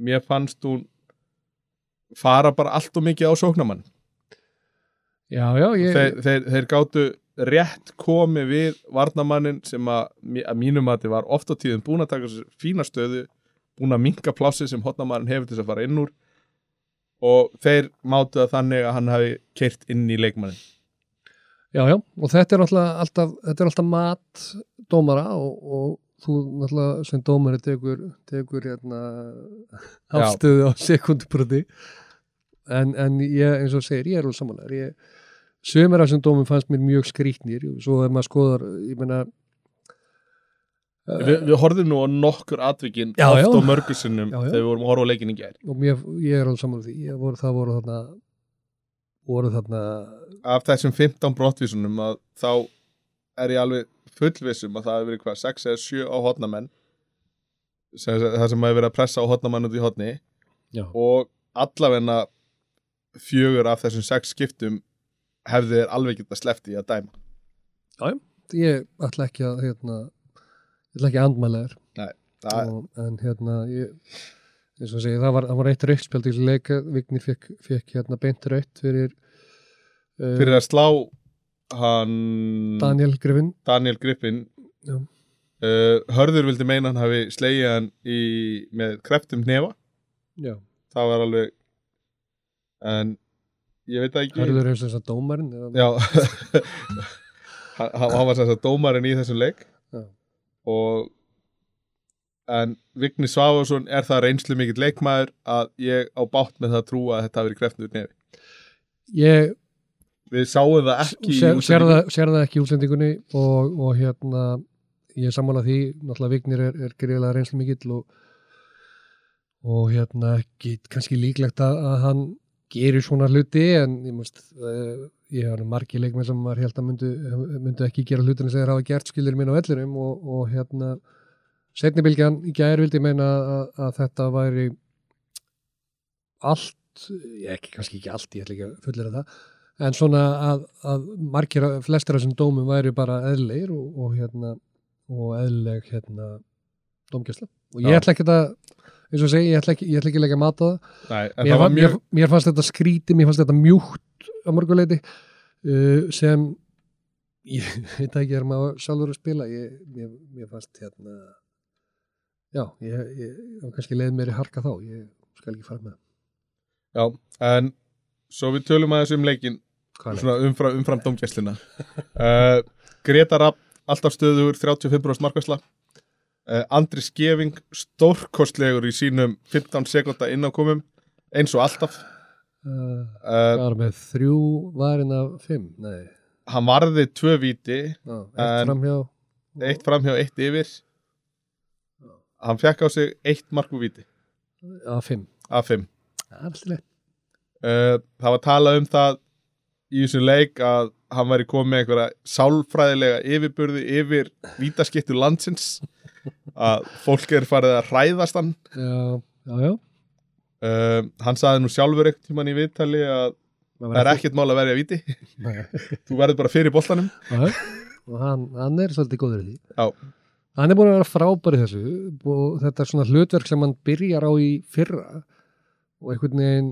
mér fannst hún fara bara allt og mikið á sóknamann. Já, já, ég, Þeir, þeir, þeir gátu rétt komið við varnamannin sem að, að mínum að þið var oft á tíðum búin að taka sér fína stöðu, búin að minka plássi sem hotnamannin hefur til þess að fara inn úr og þeir mátu það þannig að hann hafi keirt inn í leikmannin. já, já, og þetta er náttúrulega alltaf, þetta er alltaf mat dómara og, og þú náttúrulega sem dómari tekur, tekur hérna afstöðu á sekundbroti en, en ég, eins og segir, ég er alveg samanlegar sömur af þessum dómum fannst mér mjög skrýtnir. Og svo ef maður skoðar, ég meina Vi, við horfðum nú á nokkur atvikin Já, oft já. á mörgusinnum þegar við vorum að horfa á leikin í gær. og mér, ég er alveg samanlega því. Það voru þarna voru þarna Af þessum 15 brottvísunum að þá er ég alveg fullvissum að það hefur verið hvað 6 eða 7 á hotnamenn sem, það sem hefur verið að pressa á hotnamenn út í hotni já, og allavegna fjögur af þessum 6 skiptum hefði þeir alveg getað sleppt í að dæma. ég ætla ekki að hérna, ég ætla ekki að andmæla þér. Það, og, en hérna ég, eins og segi, það var, það var eitt rautspjald í þessu leika, Vignir fekk, fekk hérna beint raut fyrir uh, fyrir að slá hann Daniel Griffin. Daniel Griffin. Uh, Hörður vildi meina hann hafi slegið hann í, með kreftum hnefa. Já, það var alveg en ég veit ekki. Hörður og þess að dómarinn já. Hann, hann var sem sagt dómarinn í þessum leik. Já. og en Vigni Sváfarsson er það reynslu mikill leikmaður að ég á bátt með það að trúa að þetta hafi verið kreftum nefi ég við sáum það ekki sér, sér, það, sér það ekki í útsendingunni og, og hérna ég er sammála því, náttúrulega Vignir er, er greiðlega reynslu mikill og, og hérna ekki kannski líklegt að, að hann gerir svona hluti en ég múst uh, ég har margi leikmenn sem maður held að myndu, myndu ekki gera hlutina sem þeir hafa gert skilir minn á vellinum og, og hérna setnibilgjan í gær vildi meina að, að þetta væri allt, ekki kannski ekki allt, ég ætla ekki að fullir það en svona að, að margir flestir af þessum dómum væri bara eðleir og, og hérna og eðleg hérna dómgæsla og ég Já. ætla ekki að eins og segi, ég ætla ekki, ég ætla ekki að leggja mat á það Nei, mér, það mjög mér, mér fannst þetta skríti, mér fannst þetta mjúkt á mörguleiti uh, sem ég veit ekki er maður sjálfur að spila ég, mér, mér fannst hérna já, ég, ég, kannski leið mér í harka þá, ég skal ekki fara með. Já, en svo við tölum aðeins um leikin umfram, umfram domgæslina uh, Greta Rapp alltaf stöður 35% markvæsla uh, Andri Skeving stórkostlegur í sínum 15 sekunda innákomum eins og alltaf. Uh, var með þrjú varin af fimm, nei, hann varði tvö víti já, eitt framhjá. eitt framhjá, eitt yfir. Hann fekk á sig eitt mark úr víti. Af fimm. af fimm. Það er alltaf leið. Uh, það var talað um það í þessum leik að hann væri komið með einhverja sálfræðilega yfirburði yfir vítaskiptu landsins að fólk er farið að hræðast hann Já, já, já. uh, hann saði nú sjálfur ekkert tímann í viðtali að það er ekkert mál að verja víti Nei. þú verður bara fyrir boltanum Já, og hann, hann er svolítið góður í því. Já. Hann er búin að vera frábær í þessu og þetta er svona hlutverk sem hann byrjar á í fyrra og einhvern veginn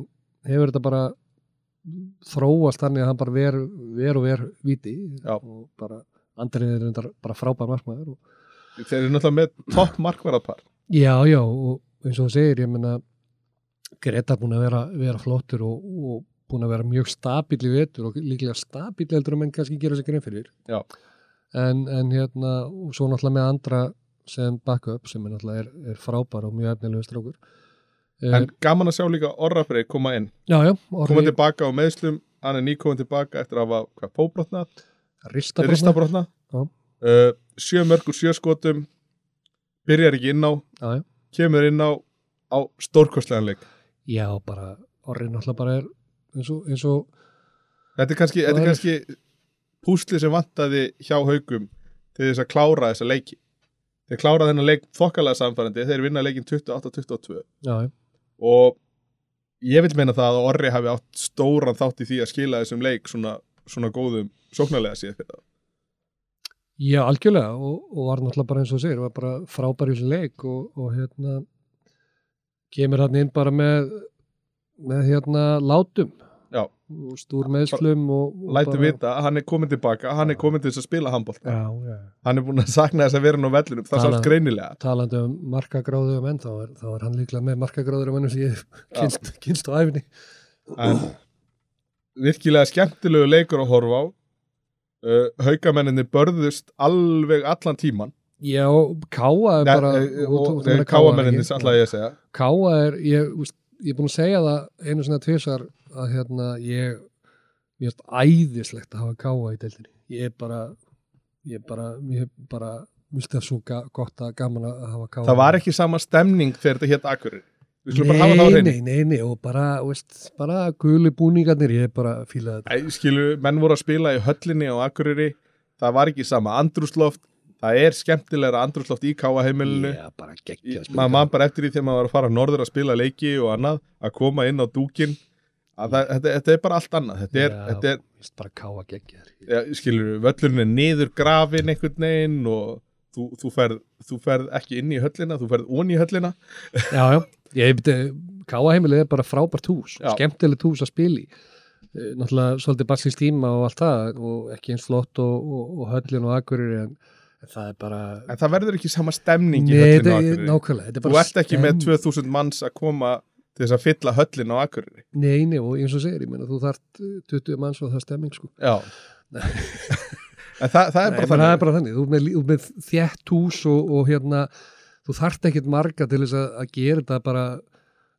hefur þetta bara þróast þannig að hann bara ver, ver og ver viti Já. og bara Andrið er reyndar bara frábær markmaður og þeir eru náttúrulega með topp markvarðarpar Já, já, og eins og þú segir, ég menna Greta búin að vera, vera flottur og, og búin að vera mjög stabíl í vetur og líklega stabíl heldur að menn kannski gera sig grein fyrir Já. en, en hérna, og svo náttúrulega með andra sem backup sem er náttúrulega er, er frábær og mjög efnilegu strákur En gaman að sjá líka Orra Freyr koma inn. Já, já, Koma Orri tilbaka á meðslum Hann er nýkomin tilbaka eftir að hafa hvað, fóbrotnað Ristabrotna uh, Sjö mörgur sjö skotum Byrjar ekki inn á já. Kemur inn á á stórkostlegan leik. Já, bara Orri náttúrulega bara er eins og, eins og Þetta er kannski, er er- kannski púsli sem vantaði hjá haugum til þess að klára þessa leiki. Þeir klára þennan leik þokkalega samfærandi þeir vinna leikin 28-22 já, já, og ég vil meina það að Orri hafi átt stóran þátt í því að skila þessum leik svona, svona góðum sóknarlega síðan fyrir það já, algjörlega og, og var náttúrulega bara eins og segir var bara frábær í þessu leik og, og hérna kemur hann inn bara með með hérna látum Já. og stúr meðslum og, og læti bara- vita að hann er komin tilbaka hann er komin til þess að spila handbólt hann er búin að sakna þess að vera nú á vellinum. Það Tala- sátt greinilega. talandi um markagráðu um enn þá er, þá er hann líklega með markagráður um ennum sem ég kynst, kynst á æfinni en virkilega skemmtilegu leikur að horfa á. Uh, haugamenninni börðust alveg allan tíman já, Káa er bara eh, meina káamenninni ætla ég að segja. Káa er, ég, úst, ég er búin að segja það einu svona tvisar að hérna ég, ég er æðislegt að hafa Káa í deildinni. Ég er bara, ég er bara, ég er bara, svo ga, gott að gaman að hafa Káa. það var ekki sama stemning þegar þetta hétt akkurir Nei, nei, nei, nei, og bara, veist, bara guli búningarnir, ég er bara að fíla þetta. Æ, skilu, menn voru að spila í höllinni á Akureyri, það var ekki sama andrúsloft, það er skemmtilegra andrúsloft í káa heimilinu Já, bara geggja. maður man bara eftir því þegar maður var að fara norður að spila leiki og annað, að koma inn á dúkin það, þetta, þetta er bara allt annað þetta er, Já. þetta er bara Káa geggja. ja, skilur, völlurinn er niður grafin einhvern veginn og þú, þú, ferð, þú ferð ekki inn í höllina þú ferð onni í höllina Já, já, ég byrja, Káa heimilið er bara frábært hús, Já. skemmtilegt hús að spila í. Eh, Náttúrulega svolítið barsins tíma og allt það og ekki eins flott og, og, og höllin og akkurir en, það er bara... en það verður ekki sama stemning í höllinu Akureyri nákvæmlega. Er þú ert ekki með stemning. 2000 manns að koma til þess að fylla höllin á Akureyri. Nei, nei, og eins og segir, ég meina, þú þarft eh, 20 manns og það er stemming, sko. já. Það, það er Nei, það er bara þannig, þú með, með þjætt hús og, og hérna, þú þarft ekkert marga til þess að, að gera þetta bara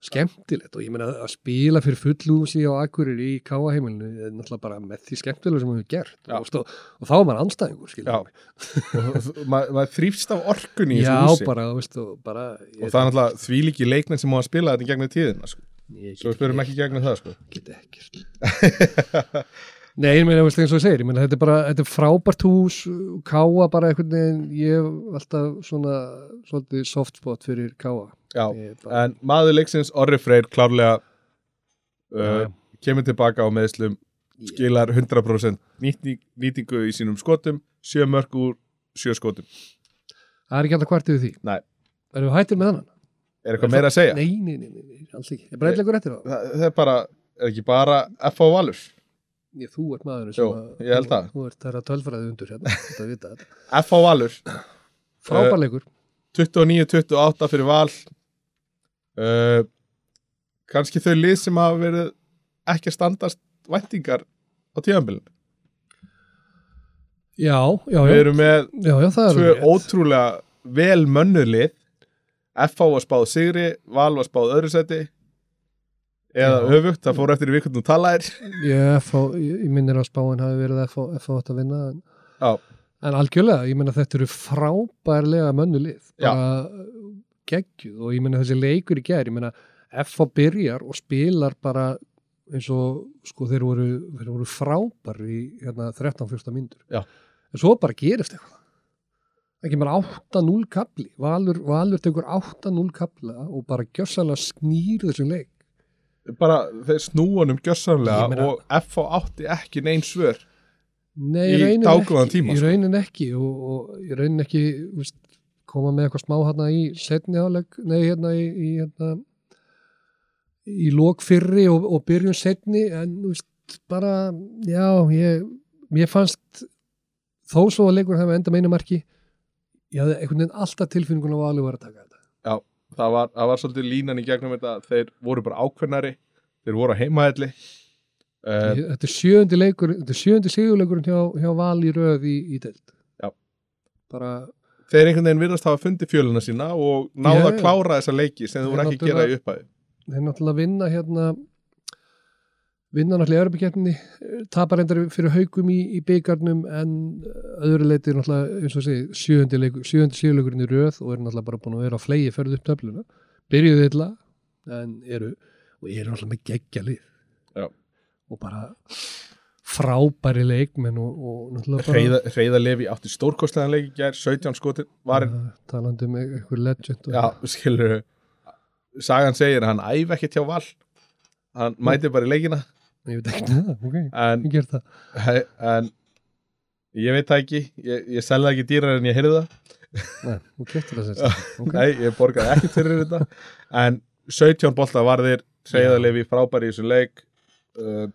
skemmtilegt. Og ég meina að spila fyrir fullúsi á akkurir í káa heimilinu er náttúrulega bara með því skemmtilega sem við hefur gert. Og, og, og þá er maður anstæðingur maður ma þrýfst af orkunni í þessu húsi. bara, veist, og bara og það er náttúrulega því líki leikmenn sem má að spila þetta gegnum tíðina sko. svo fyrirum ekki gegnum það sko. get ekkert. Nei, ég meina, eins og ég segir, ég meina, þetta er bara, þetta er frábært hús, káa bara einhvern veginn, ég hef alltaf svona, svolítið softspot fyrir káa. Já, bara, en maður leiksins Orri Freyr klárlega uh, kemur tilbaka á meðslum skilar 100% nýtning, nýtingu í sínum skotum sjö mörg úr sjö skotum það er ekki alltaf hvart yfir því. Nei. Erum við hættir með hann? er eitthvað meira að segja? Nei, nei, nei, nei, nei alls ekki. Ég bara eitthvað eftir það. Það, það er bara, er ekki bara F.A. Valur Ég, þú ert maðurinn Jú, sem að... ég held það. Þú ert þeirra tölfræði undur hérna. F.A. Valur Frábærleikur. 29-28 fyrir Val uh, kannski þau lið sem hafa verið ekki að standast væntingar á tíðanbílun Já, já, við já. erum með Já, já, er tvö ótrúlega vel mönnuð lið F.A. var spáð sigri Val var spáð öðru seti eða Já. öfugt, það fór eftir í vikund og talaðir Ég, FH, ég, minnir að spáin hafi verið FH, FH átt að vinna en, Já. en algjörlega, ég minna þetta eru frábærlega mönnulið Já. bara geggjuð og ég minna þessi leikur í gær, ég minna FH byrjar og spilar bara eins og sko þeir voru, þeir voru frábær í hérna, 13-14 myndur Já. en svo bara gerist eitthvað ekki bara 8-0 kapli Valur, Valur tekur 8-0 kapla og bara gjössalega snýr þessum leik bara þeir snúanum gjössanlega Ég meina- og F.A. átti ekki neinn svör Nei, Í ekki, tíma, í sko. raunin ekki og, og í raunin ekki veist, koma með eitthvað smá hérna í setni áleg, nei hérna í, í hérna í lók fyrri og, og byrjun setni en þú veist, bara já, ég, mér fannst þó svo að leikur hefði enda meina marki ég hafði einhvern veginn alltaf tilfinningun á valið var að taka þetta. Það var, það var svolítið línan í gegnum þetta þeir voru bara ákveðnari þeir voru á heimaðli uh, Ég- þetta er sjöundi leikur þetta er sjöundi sigurleikurinn hjá, hjá val í röð í, í deild. Já. bara þeir einhvern veginn virðast hafa fundið fjöluna sína og náða Já, að klára þessa leiki sem Þeir voru ekki að gera í upphæði þeir náttúrulega vinna hérna vinna náttúrulega Europakefni tapar endar fyrir haugum í, í byggarnum en öðru leiti náttúrulega eins og segi sjöundi síðuleikurinn í röð og eru náttúrulega bara búin að vera á flegi ferð upp töfluna. Byrjuðu illa en eru og eru náttúrulega með geggja lið Já. og bara frábæri leikmenn og, og Reyða, Levi átti stórkostlegan leik í gær 17 skotin varinn talandi um einhver legend og, Já, skilur Sagan segir að hann æfi ekki hjá Val. Hann mæti bara í leikina. Ég veit ekki það, ok, en, ég ger það. En ég veit það ekki. Ég, ég selði það ekki dýrar en ég heyrði það. Nei, þú keftir það sérst ok, Nei, ég borgaði ekki fyrir þetta. En 17 bolta varðir Reyða Levi frábæri í þessu leik. Uh,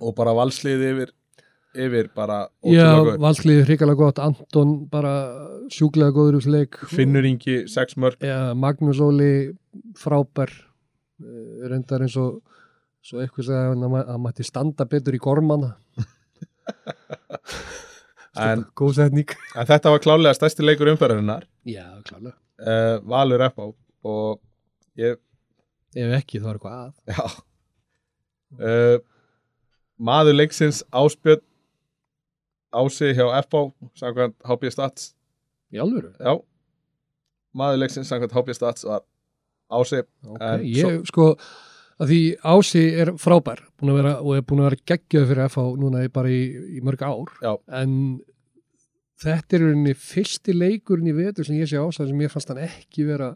og bara valsliði yfir yfir bara Já, ótrúlega góður. valsliði hrikalega gott. Anton bara sjúklega góður úr þessu leik. Finnur Ingi 6 mörg Já, Magnús Óli frábær. Eh, reyndar eins og svo eitthvað segja að hann- mætti standa betur í gormana en, góð setning. En þetta var klálega stærsti leikur umferðarinnar. Já, klálega uh, Valur FH og ég, Ef ekki þá er eitthvað að. Já. Uh, maður leiksins Áspjörn Ási hjá FH samkvæmt HB Stats Í alvöru? já maður leiksins samkvæmt HB Stats var Ási Ok, En ég sko að því Ási er frábær vera, og er búin að vera geggjöð fyrir FH núna bara í, í mörg ár Já. en þetta er rauninni fyrsti leikurinn í vetur sem ég sé Ása sem ég fannst hann ekki vera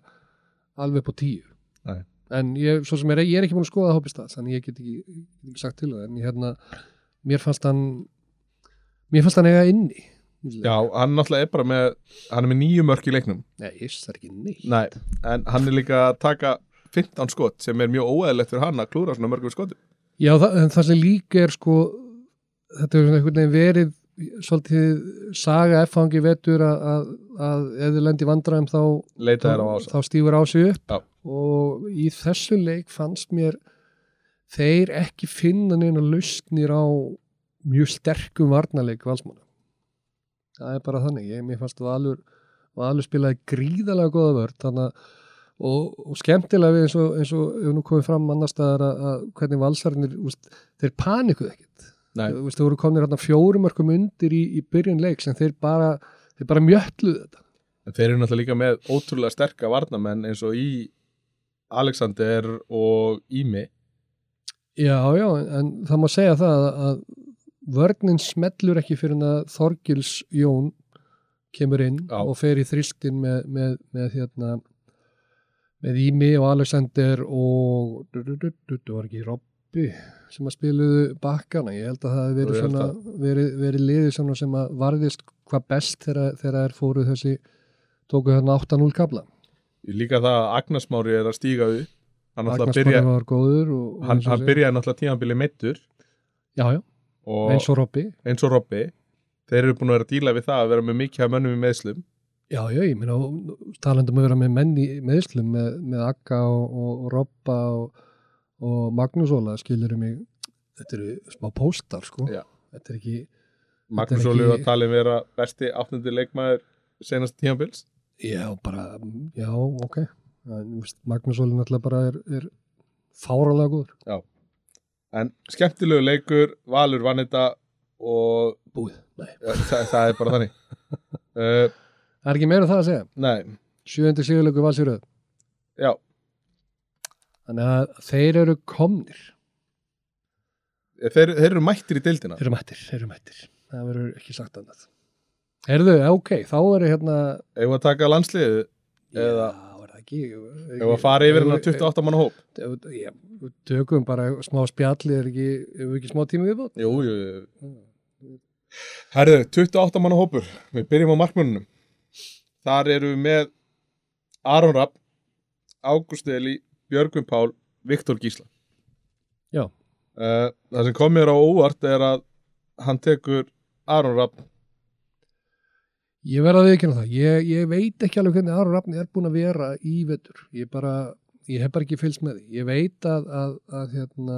alveg på tíu Nei. En ég, svo sem er, ég er ekki búin að skoða hópistað þannig ég get ekki, ekki sagt til það. En ég hérna, mér fannst hann mér fannst hann eiga inni já, hann náttúrulega er bara með hann er með nýju mörk í leiknum. Nei, ég það er ekki neitt. Nei, en hann er líka að taka 15 skot sem er mjög óæðilegt fyrir hann að klúra svona mörgum skotum. Já, það, en það sem líka er sko þetta er svona einhvern veginn verið svolítið saga effangi vetur að, að, að ef þið lendi vandræðum þá, þá, þá stífur á sig upp. Já. og í þessu leik fannst mér þeir ekki finna neina lausnir á mjög sterkum varnarleik valsmanna. Það er bara þannig. Ég, fannst Valur, Valur spilaði gríðalega góða vörð þannig að og, og skemmtilega við eins og, eins og ef nú komið fram annar staðar að, að hvernig valsarnir, úst, þeir panikuð Nei, þú veist, þeir voru komnir hérna fjórumörkum undir í, í byrjun leiks en þeir bara, þeir bara mjötluðu þetta. En þeir eru náttúrulega líka með ótrúlega sterka varnamenn eins og í Alexander og Ími. Já, já, en, það má segja það að, að vörnin smellur ekki fyrir að Þorgils Jón kemur inn Já. og fer í þristin með, með, með hérna með Ími og Alexander og du, du, du, var ekki Robby sem að spiluðu bakkana ég held að það hefði verið, svona, verið, verið svona sem að varðist hvað best þegar, þegar þær fóru þessi tóku hérna 8-0 kabla líka það að Agnarsmári er að stíga upp hann, náttúrulega Agnar byrja, Smári var góður og, og hann, hann byrjaði náttúrulega tímanbili meittur já, já, og eins og Robby. Eins og Robby. Þeir eru búin að vera að díla við það að vera með mikið af mönnum í meðslum Já, já, ég meina, talandum að vera með menn í meðslum með, með Akka og, og, og Robba og, og Magnús Óla, skilur mig, þetta eru smá póstar, sko. Já. Þetta er ekki, Magnús ekki- Óli var talið vera besti áttundi leikmaður senast tímanbils já, bara, já, ok. En, þú veist, Magnús Óli náttúrulega bara er, er fáralega góður. en skemmtilegu leikur, Valur vann þetta og Búið, nei. ja, það, það er bara þannig uh, Það er ekki meira um það að segja. Nei, Sjöndi sigurleikur valsýröð. já, Þannig að þeir eru komnir. þeir, þeir eru mættir í deildina. Þeir eru mættir, þeir eru mættir. Það verður ekki sagt annað. Herðu, ok, þá eru hérna Ef að taka landsliðið Eða- er Ef að fara yfir hennar 28 manna hóp? Já, við tökum bara smá spjalli er ekki, við ekki smá tími viðbót? Jú, jú, jú. Herðu, 28 manna hópur. Við byrjum á markmönnunum Þar eru við með Aron Rapp Ágúst Eli, Björgvin Pál Viktor Gísla Já. Eh, Það sem kom mér á óvart er að hann tekur Aron Rapp Ég verða að viðkynna það, ég, ég veit ekki alveg hvernig Aron Rafni er búin að vera í vetur. Ég ég hef bara ekki fylgst með því. Ég veit að, að, að hérna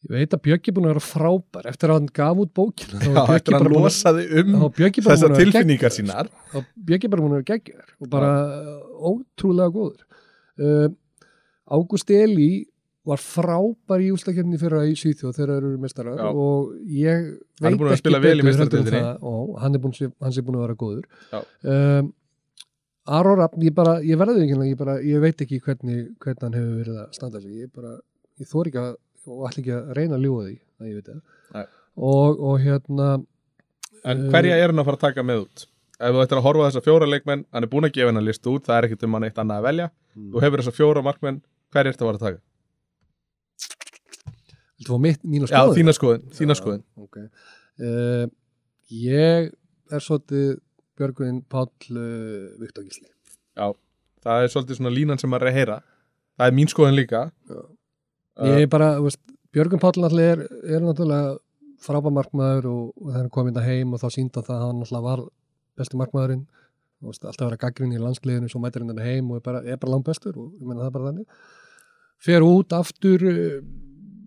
ég veit að Bjöggi er búin að vera frábær eftir að hann gaf út bókina. Já, eftir að hann losaði um þessar tilfinningar sínar. og Bjöggi bara búin að vera geggjör og bara ótrúlega góður uh, Ágúst Eli var frábær í úslakefni fyrra í Svíþjóð þegar þeir eru mestarar Já. og ég Hann er veit ekki spila vel í betur það. Og hann er búin, hann sé búin að vera góður. Um, Aron Rapp ég, ég verði ekki, ég, bara, ég veit ekki hvernig, hvernig hann hefur verið að standa sig. Ég, bara, ég þór ekki að og ætla ekki að reyna að ljúga því að ég veit það. Og, og hérna En Uh, hverja er hann að fara að taka með út? Ef þú ættir að horfa á þessa fjóra leikmenn hann er búin að gefa hennar listu út, það er ekkert um hann eitt annað að velja þú hefur þessa fjóra markmenn, hverja ertu að fara að taka? Viltu fá mitt, mínu Já, skoðun? þína skoðun, þína skoðun okay. uh, Ég er svolítið Björgvin Páll uh, Viktor Gísli Það er svolítið svona línan sem maður er að heyra Það er mín skoðun líka Já. Uh, Ég er bara, þú veist, Björgvin Páll er, er náttúrulega frábær markmaður og, og þegar hann kom inn að heim og þá sínda það að hann náttúrulega var besti markmaðurinn. Alltaf vera gaggrin í landsliðinu svo mætir inn heim og er bara, er bara langt bestur og ég meina það er bara þannig. Fer út aftur uh,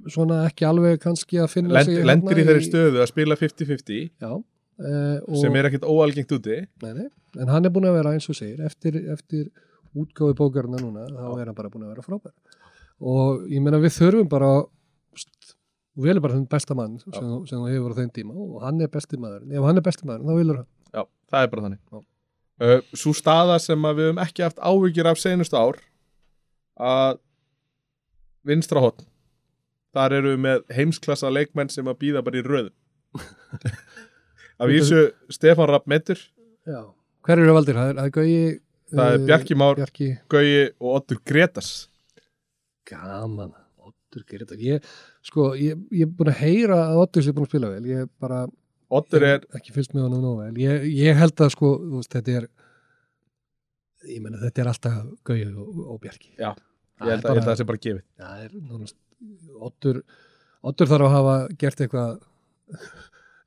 svona ekki alveg kannski að finna lend, sig Lendir í þeirri stöðu að spila 50-50 Já, uh, sem er ekkert óalgengt úti. Nei, nei, en hann er búin að vera eins og segir eftir, eftir útgáfi bókarna núna þá er hann bara búin að vera frábær. Og ég meina við þurfum bara st- og velum bara þenn besta mann sem, sem þú hefur á þeim tíma og hann er besti maður ef hann er besti maður þá vilur hann Já, það er bara þannig. Uh, Sú staða sem við höfum ekki haft áhyggjur af senustu ár að vinstra hotn þar eru við með heimsklassa leikmenn sem að býða bara í röðum Af vísu Stefán Rapp Metur Já. hver eru valdir? Það er, það er Gauji það er uh, Bjarki Már, Bjarki. Gauji og Oddur Gretas gaman gerir þetta ég, sko, ég, ég er búin að heyra að Oddur sé búin að spila vel. Ég bara Oddur er, ekki fylgst með honum nóg ég, ég held að sko, veist, þetta er ég meina þetta er alltaf Gauja og, og Bjarki. Já, Það ég held að, það sé bara gefið. það er nánast Oddur, Oddur þarf að hafa gert eitthvað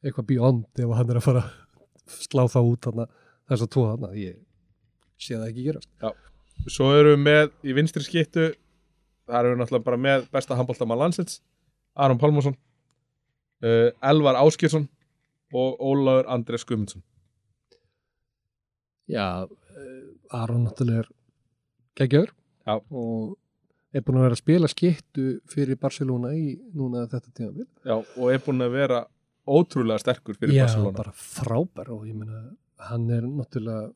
eitthvað beyond ef hann er að fara að slá það út þarna, þess að tóa þarna. Ég sé það ekki gerast. Svo erum við með í vinstri skittu þar erum við náttúrulega bara með besta handbóltamann landsins Aron Pálmarsson uh, Elvar Áskjörsson og Ólafur Andrés Gumundsson já, eh, Aron náttúrulega er geggjör Já. og er búin að vera að spila skittu fyrir Barcelona í núna þetta tíma Já, og er búin að vera ótrúlega sterkur fyrir Já, Barcelona. bara frábær og ég meina hann er náttúrulega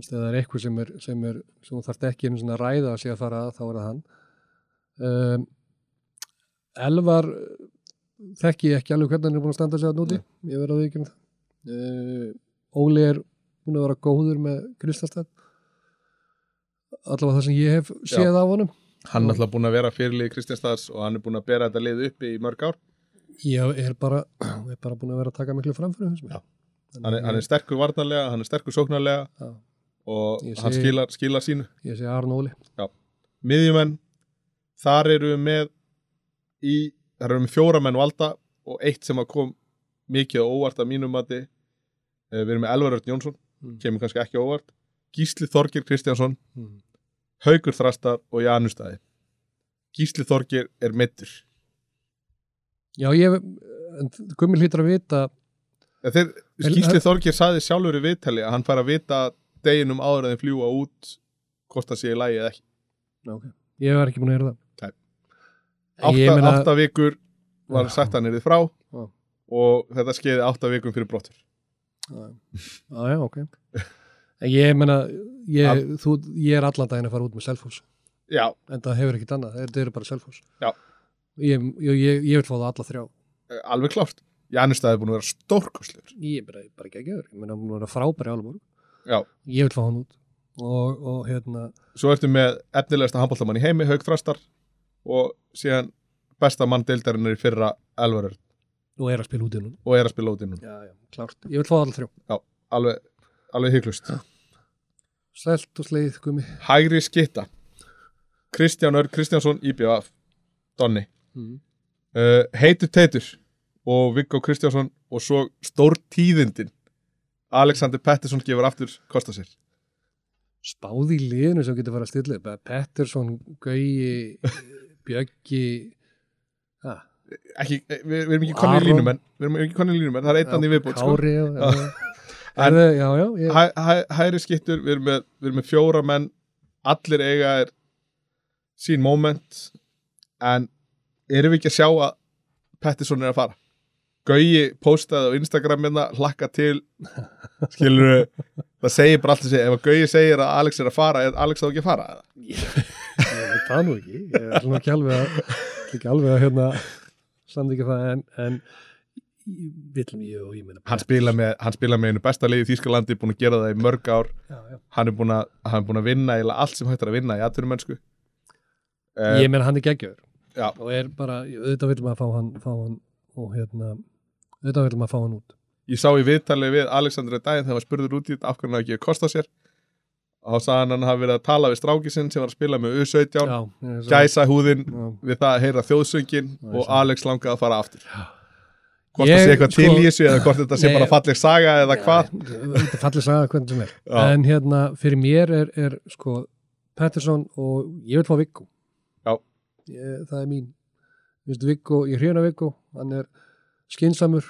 það er eitthvað sem er sem, er, sem þú þarft ekki einu svona ræða að að fara að þá er það hann. Um, Elvar þekki ég ekki alveg hvernig hann er búin að standa sig að núti, ég verð að veikjum það. Uh, Óli er búin að vera góður með Kristastad allavega það sem ég hef séð af honum. Hann er alltaf búin að vera fyrirlið Kristjánstads og hann er búin að bera þetta lið uppi í mörg ár. Ég er bara, er bara búin að vera að taka miklu framfyrir Já. hann er, hann er sterkur varnarlega, hann er sterkur sóknarlega Já. og Ég hann segi- skilar, skilar sínu. Ég sé Arn Óli. Miðjumenn, þar eru við með í, þar eru með fjóra menn valda og eitt sem að kom mikið og óvart að mínum mati Eh, við erum með Elvar Örn Jónsson Mm. kemur kannski ekki óvart Gísli Þorgir Kristjánsson, mm. Haugur Þrastar og Janustæði Gísli Þorgir er mittur Já, ég en Gummi hlýtur að vita Þeir, En- Gísli Þorgir saði sjálfur í viðtali að hann fær að vita deginum áður en þeir fljúa út hvort það sé í lagi eða ekki okay. Ég var ekki búin að heyra það. En átta, átta vikur var að er frá Já. og þetta skeiði átta vikum fyrir brottur. Já, já, ok. Ég meina ég, þú, ég er allan daginn að fara út með Selfoss. Já, en það hefur ekkit annað, þetta eru bara Selfoss. Já. ég, ég, ég, ég vil fá það alla þrjá. Eh, alveg klárt. Janustæði er búin að vera stórkoslegur Ég er bara, bara ekki ekki öður, ég meina hún var að frábæri Já, Ég vil fá hann út. Og, og hérna, svo ertu með efnilegasta handbóltamann í heimi, Haug Þrastar og síðan besta mann deildarinnar í fyrra Elvarur og er að spila út í hún og er að spila út Já, já, klárt, ég vil fá það alla þrjá. Alveg, alveg hygglust Svelt og sleið, Gummi. Hægri skitta. Kristján Örn Kristjánsson IBF Donni. Mm. uh, Heitur Teitur og Viggo Kristjánsson og svo stór tíðindin. Alexander Pettersson gefur aftur kosta sér. Spáði í liðinu sem getur fara að stilla upp. Pettersson, Gauji Bjöggi ha, ekki, við, við erum ekki konni í Aron. línumenn við erum ekki konni í línumenn, það er einn annan í viðbútt sko. Kári já, já, En- já, já, já, ég, hæ, hæ, hæri skittur, við erum, með, við erum með fjóra menn allir eiga er sín moment en erum við ekki að sjá að Pettersson er að fara? Gauji postaði á Instagram hérna hlakka til skilur það segir bara allt þessi ef að Gauji segir að Alex er að fara er Alex þá ekki að fara ég það nú ekki. Ég er nú ekki alveg að ekki alveg að hérna samt ekki það en, en villum ég og ég meina hann spila með, hann spila með einu besta liði í Þýskalandi búin að gera það í mörg ár. Já, já. hann er búin að, hann er búin að vinna allt sem hægt er að vinna í atvinnumennsku. Uh, ég meina hann er geggjör Já. og er bara, auðvitað viljum að fá hann, fá hann og hérna auðvitað viljum að fá hann út. Ég sá í viðtali við Alexander daginn þegar hann spurður út í þetta af hvernig hafi ekki að kosta sér þá sagði hann hafi verið að tala við stráki sinn sem var að spila með U17 já, ég er gæsa húðin já. við það að heyra þjóðsöngin Já, og. Alex langaði að fara aftur. Hvort það sé eitthvað sko- til í þessu eða hvort þetta sé Nei. bara falleg saga eða hvað? þetta fallir saga hvernig sem er. En hérna fyrir mér er, er sko Pettersson og ég vil fá Viggo. Já. ég, það er mín. Vistu, Viggo, ég hrjöna Viggo. Hann er skinsamur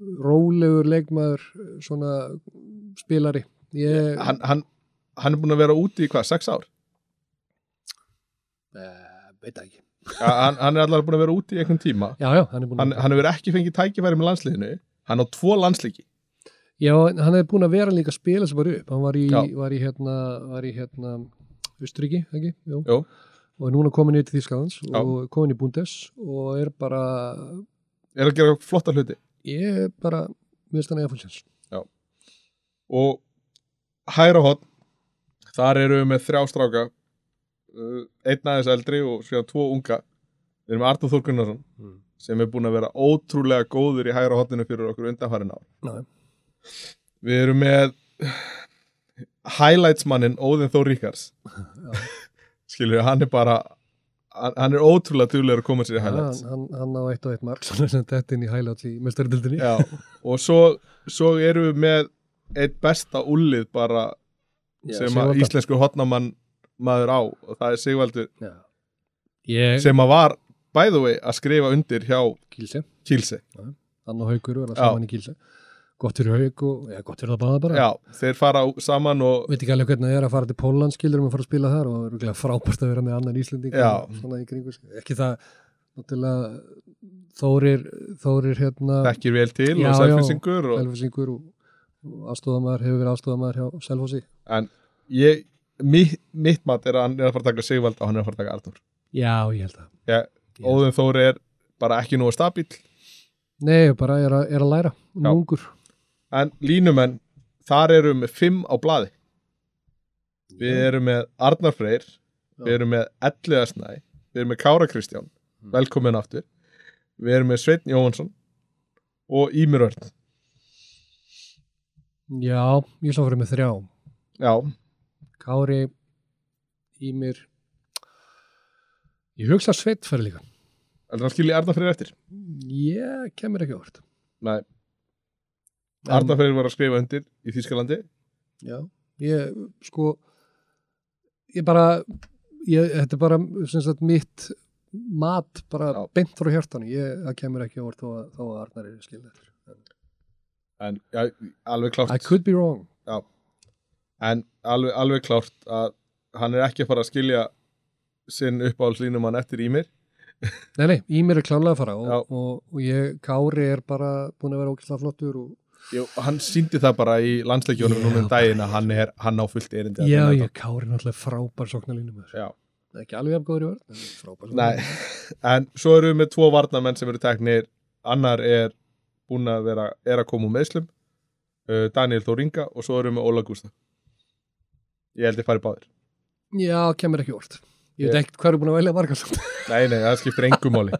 rólegur leikmaður svona spilari. Ég, hann, hann, hann er búin að vera úti í hvað, sex ár? Uh, veit ekki. Ja, hann, hann er allar búin að vera úti í einhvern tíma. Já, já, hann er hann, að hann hefur ekki fengið tækifæri með landsliðinu. Hann á tvo landsliki já, hann er búin að vera líka að spila sem bara upp. Hann var í, var í hérna var í hérna Austriki, ekki? Jú. Jú. og er núna komin í Já. og komin í Bundes og er bara er að gera flotta hluti. Ég er bara, mér finnst hann eða fullsins og hæra hot þar eru við með þrjá stráka uh, einn aðeins eldri og síðan tvo unga. Við erum Artur Þór Gunnarsson mm. sem er búin að vera ótrúlega góður í hægra hotinu fyrir okkur undanfærin á Já. við erum með highlightsmannin Óðinn Þór Ríkars skilur hann er bara hann, er ótrúlega duglegur að koma sér í highlights. hann, hann, hann á eitt og eitt mark svona sem þetta inn í highlights í mestarildinni og svo, svo erum við með eitt besta úlið bara sem að íslensku hotnamann maður á og það er Sigvaldur Já. ég, sem að var the way að skrifa undir hjá Kílse, Kílse hann og Haugur verða Já. saman í Kílse gott fyrir Haug og, já, gott fyrir það báða bara Já, þeir fara saman og veit ekki alveg hvernig það er að fara til Póland skilur um að fara að spila þar og það er örugglega frábært að vera með annan Íslending Já. svona í kringu sig. ekki það náttúrulega Þórir Þórir hérna þekkir vel til Já, og já. Selfosingur og, og aðstofamæður hefur verið aðstofamæður hjá Selfossi. En ég mitt, mitt mat er að hann er að fara að taka Sigvald og hann er að fara að taka Artur já, ég held að. Óðinn Þóri er bara ekki nú stabíl nei, bara er að, er að læra. Já. ungur. En línumenn, þar erum við fimm á blaði. Við erum með Arnar Freyr við erum með Elliða Snæ við erum með Kára Kristján, Mm. velkomin aftur. Við erum með Sveitn Jóhansson og Ímir Örn já, ég sá fyrir með þrjá. Já, Kári Ímir ég hugsa sveit fyrir líka. Heldur hann skilji Arnar Freyr eftir? Ég kemur ekki orð nei, Arnar Freyr var að skrifa undir í Þýskalandi. Já, ég sko ég bara ég, þetta er bara sem sagt mitt mat bara Já. beint frá hjartan ég, það kemur ekki orð þó að, að Arnar er skilðar en já, alveg klárt I could be wrong en alveg, alveg klárt að hann er ekki að fara að skilja sinn uppáhaldslínumann eftir Ímir nei, nei, Ímir er klálega að fara Já. og, og, og ég, Kári er bara búin að vera ókvæslega flottur og Jú, hann síndi það bara í landsleikjónum Já, núna um daginn að hann, er, hann á fullt erindi já, þetta. Kári er náttúrulega frábær sóknarlínum Já. ekki alveg jafn góður í vörð en frábær Nei, sóknarlínu. en svo erum við með tvo varnamenn sem eru teknir annar er búin að vera er að koma úr meðslum uh, Daniel Þóringa og svo erum við Óla Gústa. Ég held ég fari báðir. Já, kemur ekki orð ég veit ekkert hvað er búin að velja margar. Samt nei, nei, það skiptir engum máli.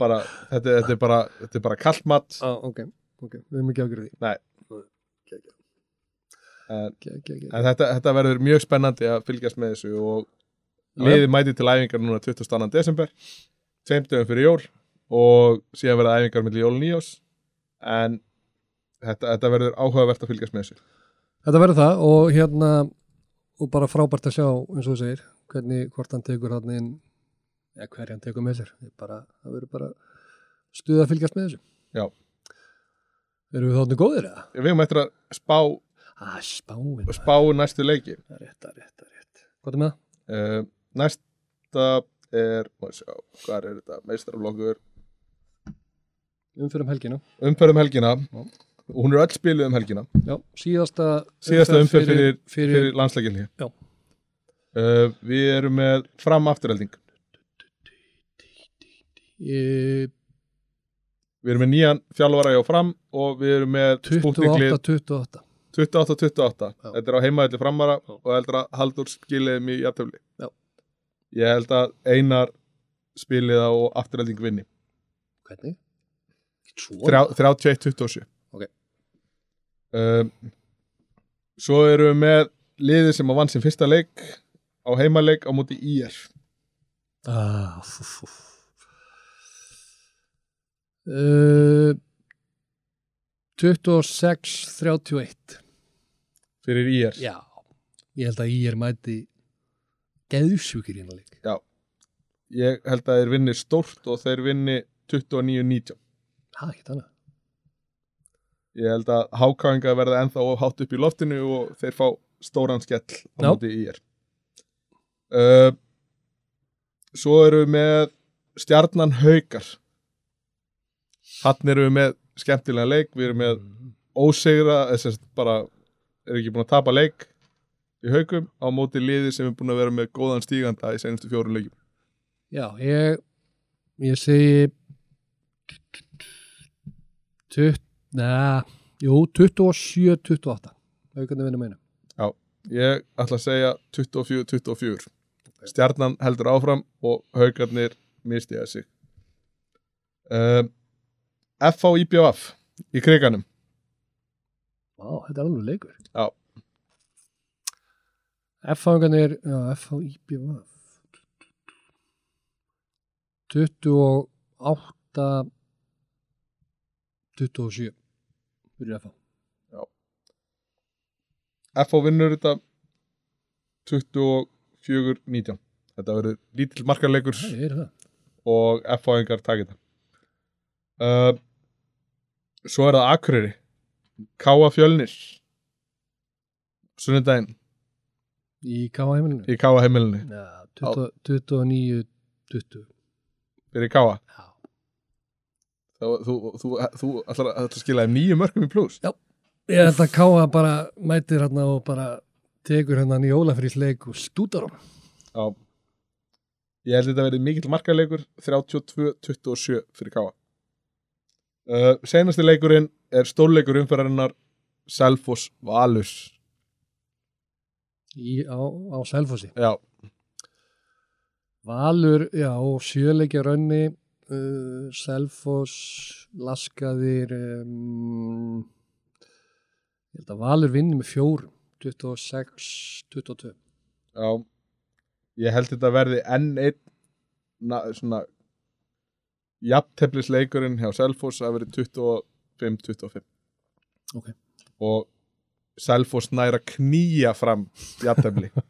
Bara, þetta, þetta er bara bara kallt mat. Ah, ok, ok, við erum ekki afgjörði því. Nei. Ok, ok. en, en þetta, þetta verður mjög spennandi að fylgjast með þessu og liðið mæti til æfingar núna 22. desember tveim dögum fyrir jól og síðan verða æfingar millir jól og nýjós en þetta, þetta verður áhugavert að fylgjast með þessu Þetta verður það og hérna og bara frábært að sjá eins og þú segir hvernig hvort hann tekur hann inn eða hverja hann tekur með sér bara, það verður bara stuða að fylgjast með þessu. Já. Erum við þáttu góðir eða? Við hefum eftir að spá, Ah, spáin. spá næstu leiki. Rétt, rétt, rétt. Hvað er með það? Uh, næsta er, sjá, hvað er þetta, meistaraflokkur, Umfyrir um helgina. umferð um helgina, og hún er öll spiluð um helgina, Já, síðasta, síðasta umferð fyrir, fyrir, fyrir landsleikinni. Já. Uh, við erum með fram afturhelding. fyrir Við erum með nýjan þjálfara hjá fram og við erum með spútninglið 28-28. 28-28. Já. Þetta er á heimaðalli framara Já. og heldur að Haldur skiliðum í jafntöfli. Já. Ég held að einar spiliða og afturhelding vinni. Hvernig? Svo? Þrjá- 31-27 Ok. um, Svo erum við með liðið sem að vann sem fyrsta leik á heimaleik á móti IR Ah, fú, fú. Uh, 26-31 fyrir IR Já, ég held að ég er mæti geðsjúkir hérna leik. Ég held að þeir vinni stórt og þeir vinni 29-19 Það er ekki þannig Ég held að hákáinga verða ennþá hátt upp í loftinu og þeir fá stóran skell á móti IR uh, Svo erum við með stjarnan haukar. Þannig erum við með skemmtilega leik, við erum með ósegra, þess að bara er ekki búin að tapa leik í haukum á móti liði sem er búin að vera með góðan stíganda í senustu fjórun leikjum. Já, ég ég segi tutt, neða jú, 27-28 aukarnir vinna meina Ég ætla að segja 24-24. Stjarnan heldur áfram og haukarnir mistiða sig. Um, FH IBF í kriganum. Vá, þetta er alveg leikur Já. F-fangarnir já, F-H IBF 28 27 fyrir F-H FH vinnur þetta 24-19. Þetta verður lítill það. og F-fáingar takit það uh, svo er það Akureyri. Káa Fjölnir. Sunnudaginn. Í K.A. heimilinu? Í Káa heimilinu. Já, 20 29 20 fyrir Já, þú, þú, þú, ætlar að, skila þeim nýju mörgum í pluss Ég held að K.A. bara mætir hérna og bara tekur hérna í ólafrísleik og stútar hann Já. Ég held að þetta verið mikill markarleikur 32-27 fyrir Káa uh, Seinasti leikurinn er stórleikur umferðarinnar Selfoss Valur. Í, á, á Selfossi? Já, Valur, já, sjöleikja rönni uh, Selfoss Laskaðir um, ég held að Valur vinni með fjórum 26-22 já Ég held þetta verði enn einn na, svona jafnteflisleikurinn hjá Selfoss að verið 25-25 Ok. og Selfoss næra knýja fram jafntefli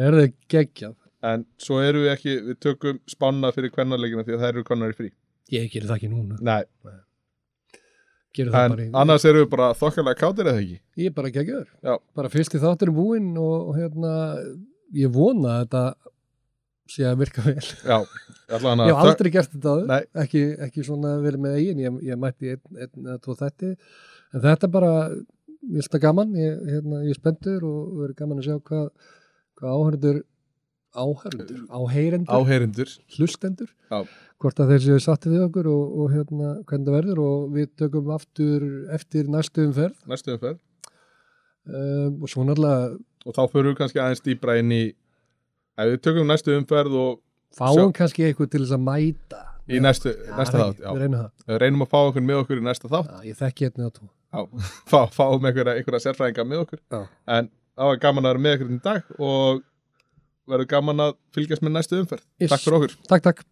Er það geggjað? En svo eru við ekki, við tökum spánna fyrir kvennarleikina því að það eru konar í frí. Ég gerir það ekki núna. Nei, það en í, annars eru við bara þokkalega kátir eða ekki? Ég er bara geggjaður. Já. Bara fyrst í þáttur búinn og, hérna ég vona að þetta sé að virka vel. Já, Ég að hef aldrei gert þetta Nei. ekki, ekki svona verið með eigin, ég, ég mætti einn, eða tvo þætti, en þetta er bara, það gaman, ég, hérna, ég er spenntur og verið gaman að sjá hvað, hvað áhörður, áhörður, áheyrendur, áheyrindur hlustendur, Já. hvort að þeir séu sattið við okkur og, og hérna hvernig það verður og við tökum aftur eftir næstu umferð næstu umferð um, og svo náttúrulega og þá fyrir við kannski aðeins dýbra inn í ef við tökum næstu umferð og fáum kannski eitthvað til þess að mæta. í næstu, Já, næsta það þátt. Við reynum það. Við reynum að fá okkur með okkur í næsta þátt Já, ég þekki hérna á fá, fáum einhverja, einhverja sérfræðinga með okkur Já. en það var gaman að vera með okkur í dag og verður gaman að fylgjast með næstu umferð Yes. Takk fyrir okkur Takk, takk.